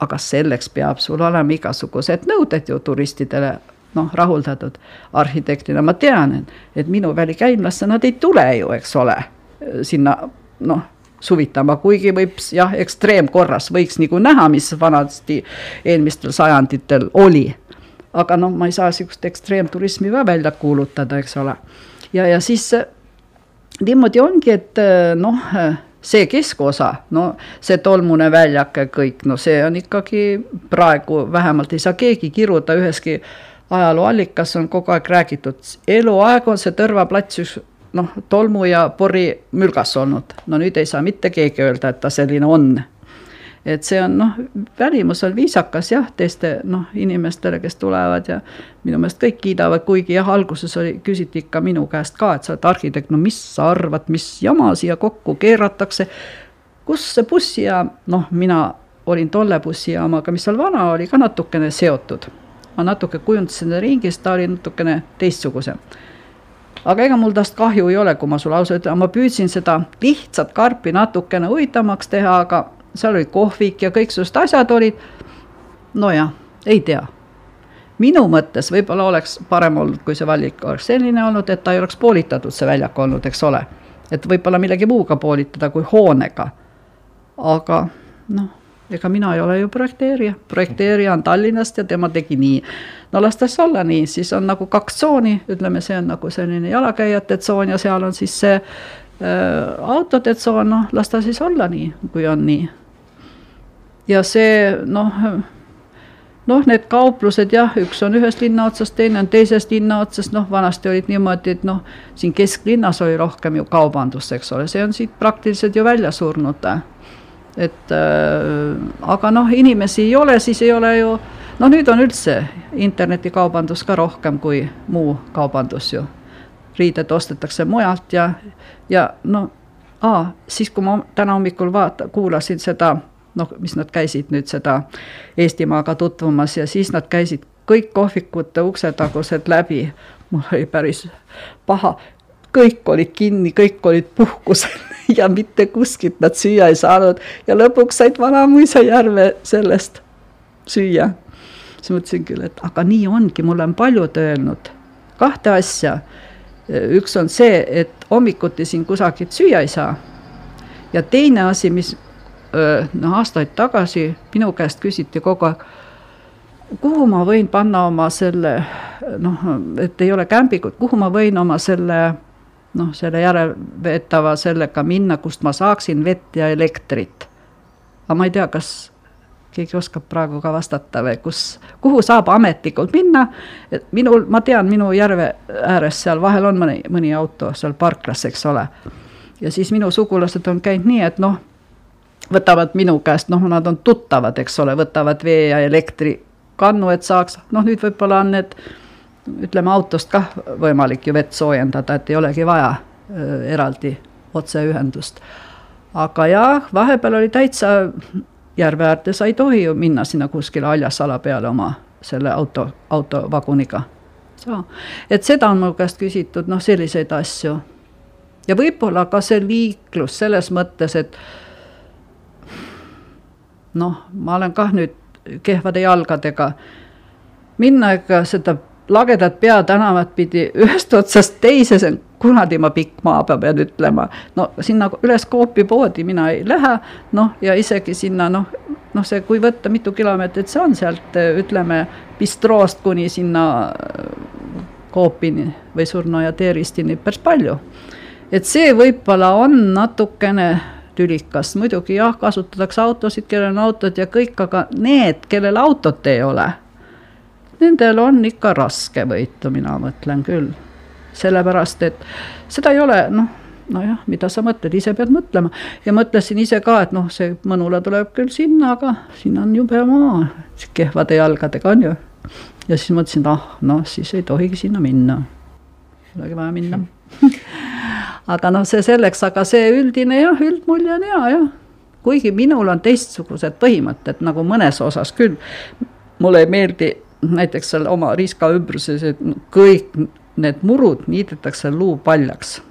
aga selleks peab sul olema igasugused nõuded ju turistidele noh, rahuldatud arhitektina, ma tean, et, minu välikäimlasse nad ei tule ju, eks ole, sinna noh, suvitama, kuigi võib jah, ekstreemkorras võiks nagu näha, mis vanasti eelmistel sajanditel oli. aga noh, ma ei saa sihukest ekstreemturismi ka välja kuulutada, eks ole. ja, ja siis niimoodi ongi, et noh see keskosa, no see tolmune väljak ja kõik, no see on ikkagi praegu vähemalt ei saa keegi kiruda üheski ajalooallikas on kogu aeg räägitud, eluaeg on see Tõrva plats üks noh, tolmu ja pori mülgas olnud. no nüüd ei saa mitte keegi öelda, et ta selline on. et see on noh, välimus on viisakas jah, teiste noh, inimestele, kes tulevad ja minu meelest kõik kiidavad, kuigi jah, alguses oli, küsiti ikka minu käest ka, et sa oled arhitekt, no mis sa arvad, mis jama siia kokku keeratakse. kus see bussijaam, noh, mina olin tolle bussijaamaga, mis seal vana oli, ka natukene seotud ma natuke kujundasin ringi, sest ta oli natukene teistsugusem. Aga ega mul tast kahju ei ole, kui ma sulle ausalt ütlen, ma püüdsin seda lihtsat karpi natukene huvitavamaks teha, aga seal oli kohvik ja kõiksugused asjad olid. nojah, ei tea. minu mõttes võib-olla oleks parem olnud, kui see valik oleks selline olnud, et ta ei oleks poolitatud, see väljak olnud, eks ole. et võib-olla millegi muuga poolitada kui hoonega. aga noh ega mina ei ole ju projekteerija, projekteerija on Tallinnast ja tema tegi nii. no las ta siis olla nii, siis on nagu kaks tsooni, ütleme, see on nagu selline jalakäijate tsoon ja seal on siis see äh, autode tsoon, noh, las ta siis olla nii, kui on nii. ja see noh, noh, need kauplused jah, üks on ühest linna otsast, teine on teisest linna otsast, noh, vanasti olid niimoodi, et noh, siin kesklinnas oli rohkem ju kaubandust, eks ole, see on siit praktiliselt ju välja surnud et äh, aga noh, inimesi ei ole, siis ei ole ju, no nüüd on üldse internetikaubandus ka rohkem kui muu kaubandus ju. riided ostetakse mujalt ja, ja no aa, siis kui ma täna hommikul vaata-, kuulasin seda, noh, mis nad käisid nüüd seda Eestimaaga tutvumas ja siis nad käisid kõik kohvikute uksetagused läbi. mul oli päris paha, kõik olid kinni, kõik olid puhkusel ja mitte kuskilt nad süüa ei saanud ja lõpuks said Vana-Mõisa järve sellest süüa. siis mõtlesin küll, et aga nii ongi, mulle on paljud öelnud kahte asja. üks on see, et hommikuti siin kusagilt süüa ei saa. ja teine asi, mis noh, aastaid tagasi minu käest küsiti kogu aeg kuhu ma võin panna oma selle noh, et ei ole kämbikut, kuhu ma võin oma selle noh, selle järelveetava sellega minna, kust ma saaksin vett ja elektrit. aga ma ei tea, kas keegi oskab praegu ka vastata või kus, kuhu saab ametlikult minna, minul, ma tean, minu järve ääres seal vahel on mõni, mõni auto seal parklas, eks ole. ja siis minu sugulased on käinud nii, et noh, võtavad minu käest, noh, nad on tuttavad, eks ole, võtavad vee ja elektrikannu, et saaks, noh, nüüd võib-olla on need ütleme autost kah võimalik ju vett soojendada, et ei olegi vaja äh, eraldi otseühendust. aga jah, vahepeal oli täitsa järve äärde, sa ei tohi ju minna sinna kuskile haljasala peale oma selle auto, autovaguniga. et seda on mu käest küsitud, noh, selliseid asju. ja võib-olla ka see liiklus selles mõttes, et noh, ma olen kah nüüd kehvade jalgadega, minna ikka seda lagedat peatänavat pidi ühest otsast teise, see on kunadima pikk maa, pean ütlema. no sinna üles Coopi poodi mina ei lähe, noh, ja isegi sinna noh, noh, see, kui võtta, mitu kilomeetrit see on sealt, ütleme, bistroost kuni sinna Coopini või Surnuaia teeristini päris palju. et see võib-olla on natukene tülikas, muidugi jah, kasutatakse autosid, kellel on autod ja kõik, aga need, kellel autot ei ole nendel on ikka raske võitu, mina mõtlen küll. sellepärast, et seda ei ole, noh, nojah, mida sa mõtled, ise pead mõtlema. ja mõtlesin ise ka, et noh, see Mõnula tuleb küll sinna, aga siin on jube maa, kehvade jalgadega on ju. ja siis mõtlesin, et ah, noh, siis ei tohigi sinna minna. ei olegi vaja minna aga noh, see selleks, aga see üldine jah, üldmulje on hea jah. kuigi minul on teistsugused põhimõtted nagu mõnes osas küll. mulle ei meeldi näiteks seal oma riska ümbruses, et kõik need murud niidetakse luupaljaks.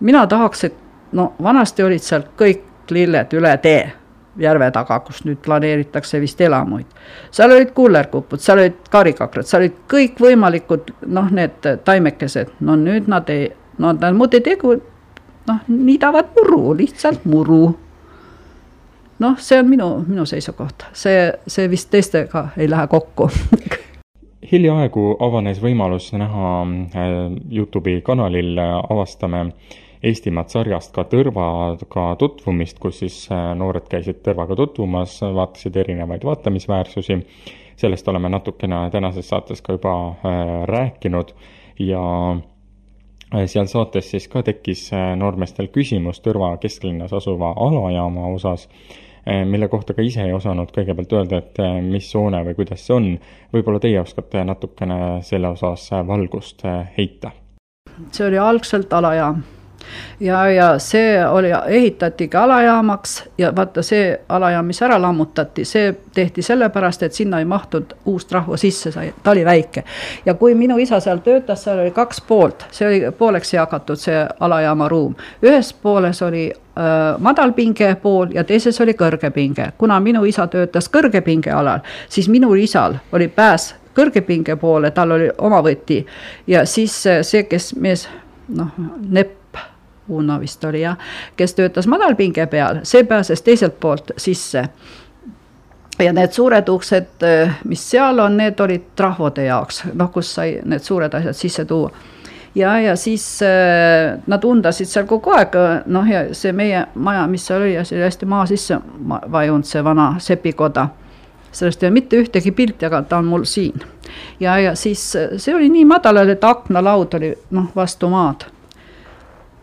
mina tahaks, et no vanasti olid seal kõik lilled üle tee järve taga, kus nüüd planeeritakse vist elamuid. seal olid kullerkupud, seal olid karikakrad, seal olid kõikvõimalikud noh, need taimekesed, no nüüd nad ei, no nad muud ei tegu, noh, niidavad muru, lihtsalt muru noh, see on minu, minu seisukoht, see, see vist teistega ei lähe kokku hiljaaegu avanes võimalus näha äh, Youtube'i kanalil äh, avastame Eestimaad sarjast ka Tõrvaga tutvumist, kus siis äh, noored käisid Tõrvaga tutvumas, vaatasid erinevaid vaatamisväärsusi. sellest oleme natukene tänases saates ka juba rääkinud ja seal saates siis ka tekkis noormeestel küsimus Tõrva kesklinnas asuva alajaama osas Eh, mille kohta ka ise ei osanud kõigepealt öelda, et mis hoone või kuidas see on. võib-olla teie oskate natukene selle osas valgust heita? see oli algselt alajaam ja, ja see oli, ehitatigi alajaamaks ja vaata see alajaam, mis ära lammutati, see tehti sellepärast, et sinna ei mahtunud uust rahva sisse, sai, ta oli väike. ja kui minu isa seal töötas, seal oli kaks poolt, see oli pooleks jagatud, see alajaama ruum. ühes pooles oli äh, madalpinge pool ja teises oli kõrgepinge. kuna minu isa töötas kõrgepingealal, siis minul isal oli pääs kõrgepinge poole, tal oli omavõti ja siis see, kes mees noh, nepp Uno vist oli jah, kes töötas madalpinge peal, see pääses teiselt poolt sisse. ja need suured uksed, mis seal on, need olid trahvode jaoks, noh, kus sai need suured asjad sisse tuua ja, ja siis äh, nad undasid seal kogu aeg, noh, ja see meie maja, mis seal oli see oli hästi maa sisse vajunud, see vana sepikoda. sellest ei ole mitte ühtegi pilti, aga ta on mul siin. ja, ja siis see oli nii madalal, et aknalaud oli noh, vastu maad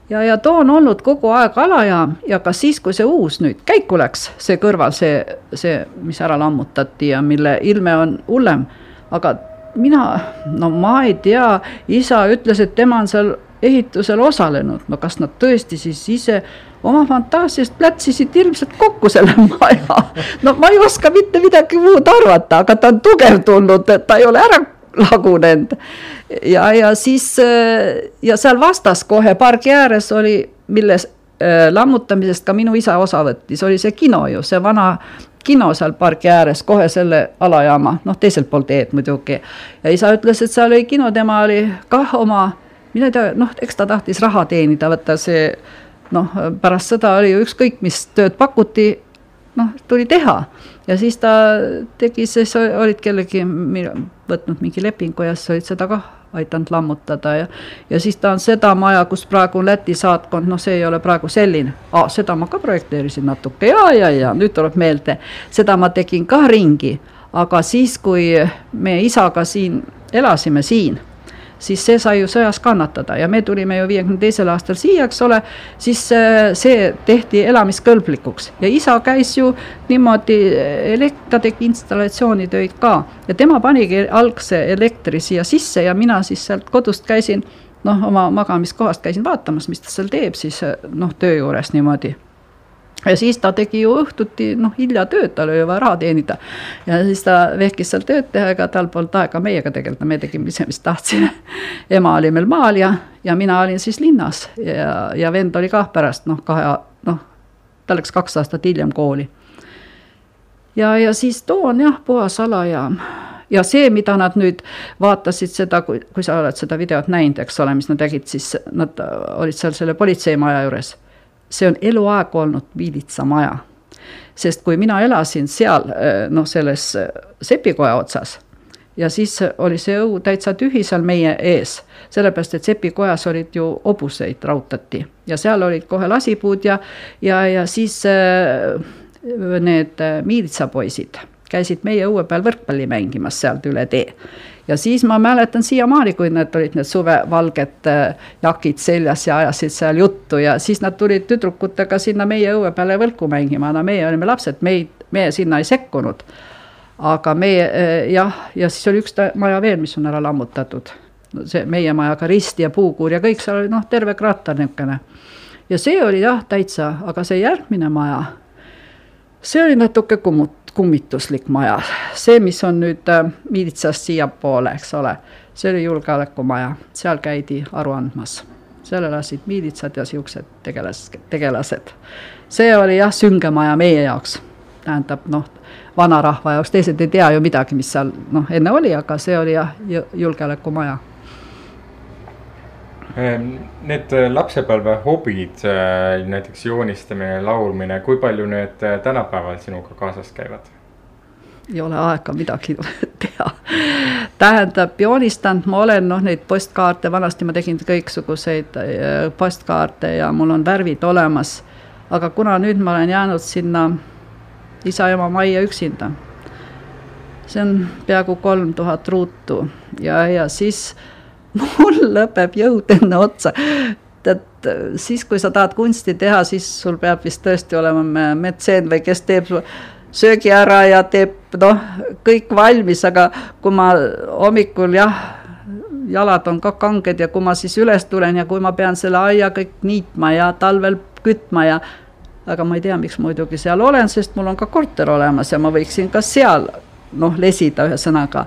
ja, ja too on olnud kogu aeg alajaam ja ka siis, kui see uus nüüd käiku läks, see kõrval, see, see, mis ära lammutati ja mille ilme on hullem, aga mina, no ma ei tea, isa ütles, et tema on seal ehitusel osalenud, no kas nad tõesti siis ise oma fantaasiast plätsisid ilmselt kokku selle maja. no ma ei oska mitte midagi muud arvata, aga ta on tugev tulnud, ta ei ole ära lagunenud. ja, ja siis äh, ja seal vastas kohe pargi ääres oli, milles äh, lammutamisest ka minu isa osa võttis, oli see kino ju, see vana kino seal pargi ääres, kohe selle alajaama, noh, teiselt poolt teed muidugi. ja isa ütles, et seal oli kino, tema oli kah oma, mina ei tea, noh, eks ta tahtis raha teenida, vaata see noh, pärast sõda oli ju ükskõik, mis tööd pakuti, noh, tuli teha ja siis ta tegi, siis olid kellegi võtnud mingi lepingu ja siis olid seda kah aidanud lammutada ja, ja siis ta on seda maja, kus praegu Läti saatkond, noh, see ei ole praegu selline. Ah,, seda ma ka projekteerisin natuke. Ja, ja, ja nüüd tuleb meelde, seda ma tegin ka ringi, aga siis, kui me isaga siin elasime siin, siis see sai ju sõjas kannatada ja me tulime ju viiekümne teisel aastal siia, eks ole, siis äh, see tehti elamiskõlblikuks. Ja isa käis ju niimoodi, ta tegi installatsioonitöid ka. Ja tema panigi algse elektri siia sisse ja mina siis sealt kodust käisin noh, oma magamiskohast käisin vaatamas, mis ta seal teeb siis noh, töö juures niimoodi ja siis ta tegi ju õhtuti noh, hilja tööd, tal oli vaja raha teenida. ja siis ta vehkis seal tööd teha, ega tal polnud aega meiega tegeleda, me tegime ise, mis tahtsime. ema oli meil maal ja, ja mina olin siis linnas ja, ja vend oli kah pärast noh, kahe noh, ta läks kaks aastat hiljem kooli. ja, ja siis toon jah, puhas ala ja ja see, mida nad nüüd vaatasid seda, kui, kui sa oled seda videot näinud, eks ole, mis nad tegid, siis nad olid seal selle politseimaja juures see on eluaeg olnud Viilitsa maja. sest kui mina elasin seal noh, selles sepikoja otsas ja siis oli see õu täitsa tühi seal meie ees, sellepärast et sepikojas olid ju hobuseid raudtati ja seal olid kohe lasipuud ja, ja, ja siis äh, need miilitsapoisid käisid meie õue peal võrkpalli mängimas sealt üle tee ja siis ma mäletan siiamaani, kui need olid need suvevalged äh, jakid seljas ja ajasid seal juttu ja siis nad tulid tüdrukutega sinna meie õue peale võlku mängima, no meie olime lapsed, meid, meie sinna ei sekkunud. aga meie äh, jah, ja siis oli üks maja veel, mis on ära lammutatud. see meie majaga risti ja puukuur ja kõik seal oli noh, terve krater niisugune. ja see oli jah, täitsa, aga see järgmine maja, see oli natuke kummut-, kummituslik maja. see, mis on nüüd äh, miilitsast siiapoole, eks ole, see oli julgeolekumaja, seal käidi aru andmas. seal elasid miilitsad ja siuksed tegelas, tegelased. see oli jah, sünge maja meie jaoks, tähendab noh, vanarahva jaoks, teised ei tea ju midagi, mis seal noh, enne oli, aga see oli jah, julgeolekumaja need äh, lapsepõlve hobid, äh, näiteks joonistamine, laulmine, kui palju need äh, tänapäeval sinuga kaasas käivad? ei ole aega midagi teha. tähendab, joonistanud ma olen noh, neid postkaarte, vanasti ma tegin kõiksuguseid postkaarte ja mul on värvid olemas. aga kuna nüüd ma olen jäänud sinna isa ema majja üksinda, see on peaaegu kolm tuhat ruutu ja, ja siis mul lõpeb jõud enne otsa. tead, siis kui sa tahad kunsti teha, siis sul peab vist tõesti olema metseen või kes teeb söögi ära ja teeb noh, kõik valmis, aga kui ma hommikul jah, jalad on ka kanged ja kui ma siis üles tulen ja kui ma pean selle aia kõik niitma ja talvel kütma ja aga ma ei tea, miks muidugi seal olen, sest mul on ka korter olemas ja ma võiksin ka seal noh, lesida ühesõnaga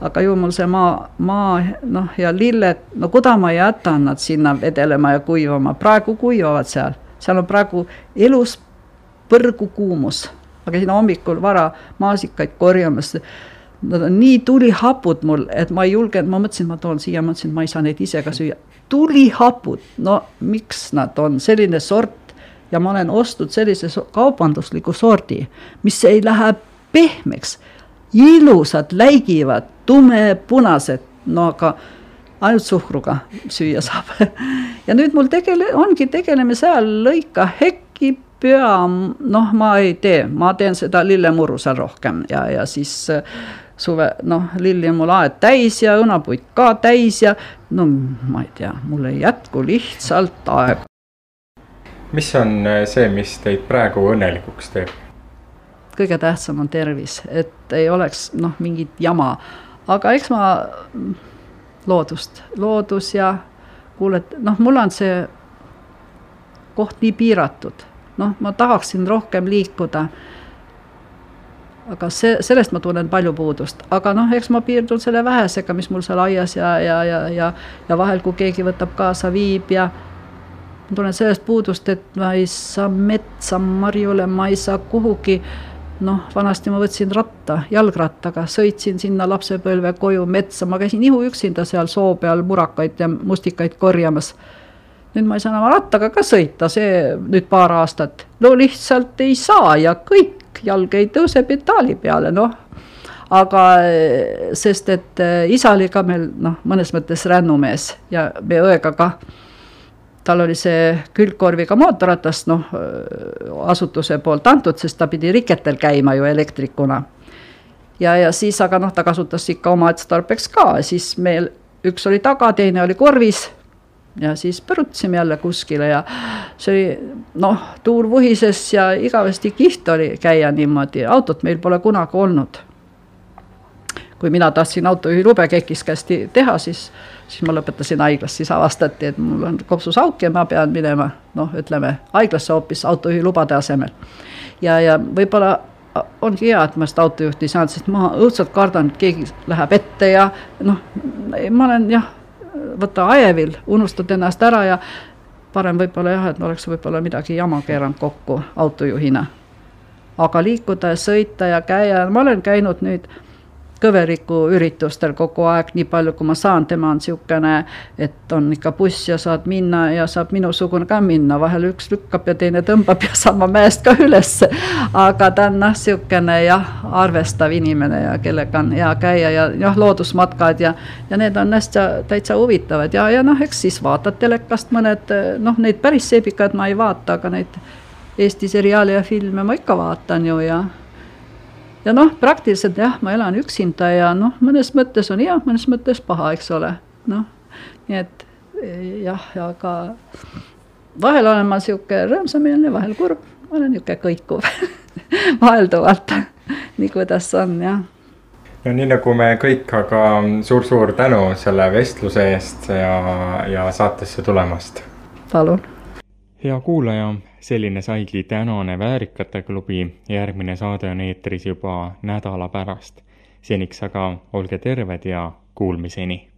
aga ju mul see maa, maa noh, ja lilled, no kuda ma jätan nad sinna vedelema ja kuivama, praegu kuivavad seal, seal on praegu elus põrgukuumus. ma käisin hommikul vara maasikaid korjamas. Nad on nii tulihapud mul, et ma ei julgenud, ma mõtlesin, ma toon siia, mõtlesin, ma ei saa neid ise ka süüa. tulihapud, no miks nad on selline sort ja ma olen ostnud sellise kaubandusliku sordi, mis ei lähe pehmeks ilusad, läigivad, tumepunased, no aga ainult suhkruga süüa saab ja nüüd mul tegele-, ongi, tegeleme seal, lõika hekki, pea, noh, ma ei tee, ma teen seda lillemurru seal rohkem ja, ja siis äh, suve, noh, lilli on mul aed täis ja õunapuid ka täis ja no ma ei tea, mul ei jätku lihtsalt aega. mis on äh, see, mis teid praegu õnnelikuks teeb? Kõige tähtsam on tervis, et ei oleks noh, mingit jama. aga eks ma loodust, loodus ja kuule, noh, mul on see koht nii piiratud, noh, ma tahaksin rohkem liikuda. aga see, sellest ma tunnen palju puudust, aga noh, eks ma piirdun selle vähesega, mis mul seal aias ja, ja, ja, ja, ja vahel, kui keegi võtab kaasa, viib ja ma tunnen sellest puudust, et ma ei saa metsa, marjule, ma ei saa kuhugi noh, vanasti ma võtsin ratta, jalgrattaga, sõitsin sinna lapsepõlve koju metsa, ma käisin ihuüksinda seal soo peal murakaid ja mustikaid korjamas. nüüd ma ei saa enam rattaga ka sõita, see nüüd paar aastat, no lihtsalt ei saa ja kõik, jalg ei tõuse pedaali peale, noh. aga sest, et isa oli ka meil noh, mõnes mõttes rännumees ja me õega ka tal oli see külgkorviga mootorratas, noh, asutuse poolt antud, sest ta pidi riketel käima ju elektrikuna. ja, ja siis, aga noh, ta kasutas ikka oma otstarbeks ka, siis meil üks oli taga, teine oli korvis ja siis põrutasime jälle kuskile ja see oli noh, tuul vuhises ja igavesti kihvt oli käia niimoodi, autot meil pole kunagi olnud. kui mina tahtsin autojuhi lube Kekis kästi teha, siis, siis ma lõpetasin haiglas, siis avastati, et mul on kopsus auk ja ma pean minema noh, ütleme haiglasse hoopis autojuhi lubade asemel. ja, ja võib-olla ongi hea, et ma seda autojuhti ei saanud, sest ma õudselt kardan, et keegi läheb ette ja noh, ma olen jah võta ajevil, unustad ennast ära ja parem võib-olla jah, et oleks võib-olla midagi jama keeranud kokku autojuhina. aga liikuda ja sõita ja käia, ma olen käinud nüüd kõveriku üritustel kogu aeg, nii palju kui ma saan, tema on niisugune, et on ikka buss ja saad minna ja saab minusugune ka minna, vahel üks lükkab ja teine tõmbab ja saab ma mäest ka ülesse. aga ta on noh, niisugune jah, arvestav inimene ja kellega on hea käia ja jah, loodusmatkad ja, ja need on hästi täitsa huvitavad ja, ja noh, eks siis vaatad telekast mõned noh, neid päris seebikaid ma ei vaata, aga neid Eesti seriaale ja filme ma ikka vaatan ju ja ja noh, praktiliselt jah, ma elan üksinda ja noh, mõnes mõttes on hea, mõnes mõttes paha, eks ole, noh, nii et jah, aga vahel olen ma niisugune rõõmsameelne, vahel kurb, ma olen niisugune kõikuv vahelduvalt, nii kuidas on, jah no nii nagu me kõik, aga suur-suur tänu selle vestluse eest ja, ja saatesse tulemast. palun. Hea kuulaja selline saigi tänane Väärikate klubi, järgmine saade on eetris juba nädala pärast. seniks aga olge terved ja kuulmiseni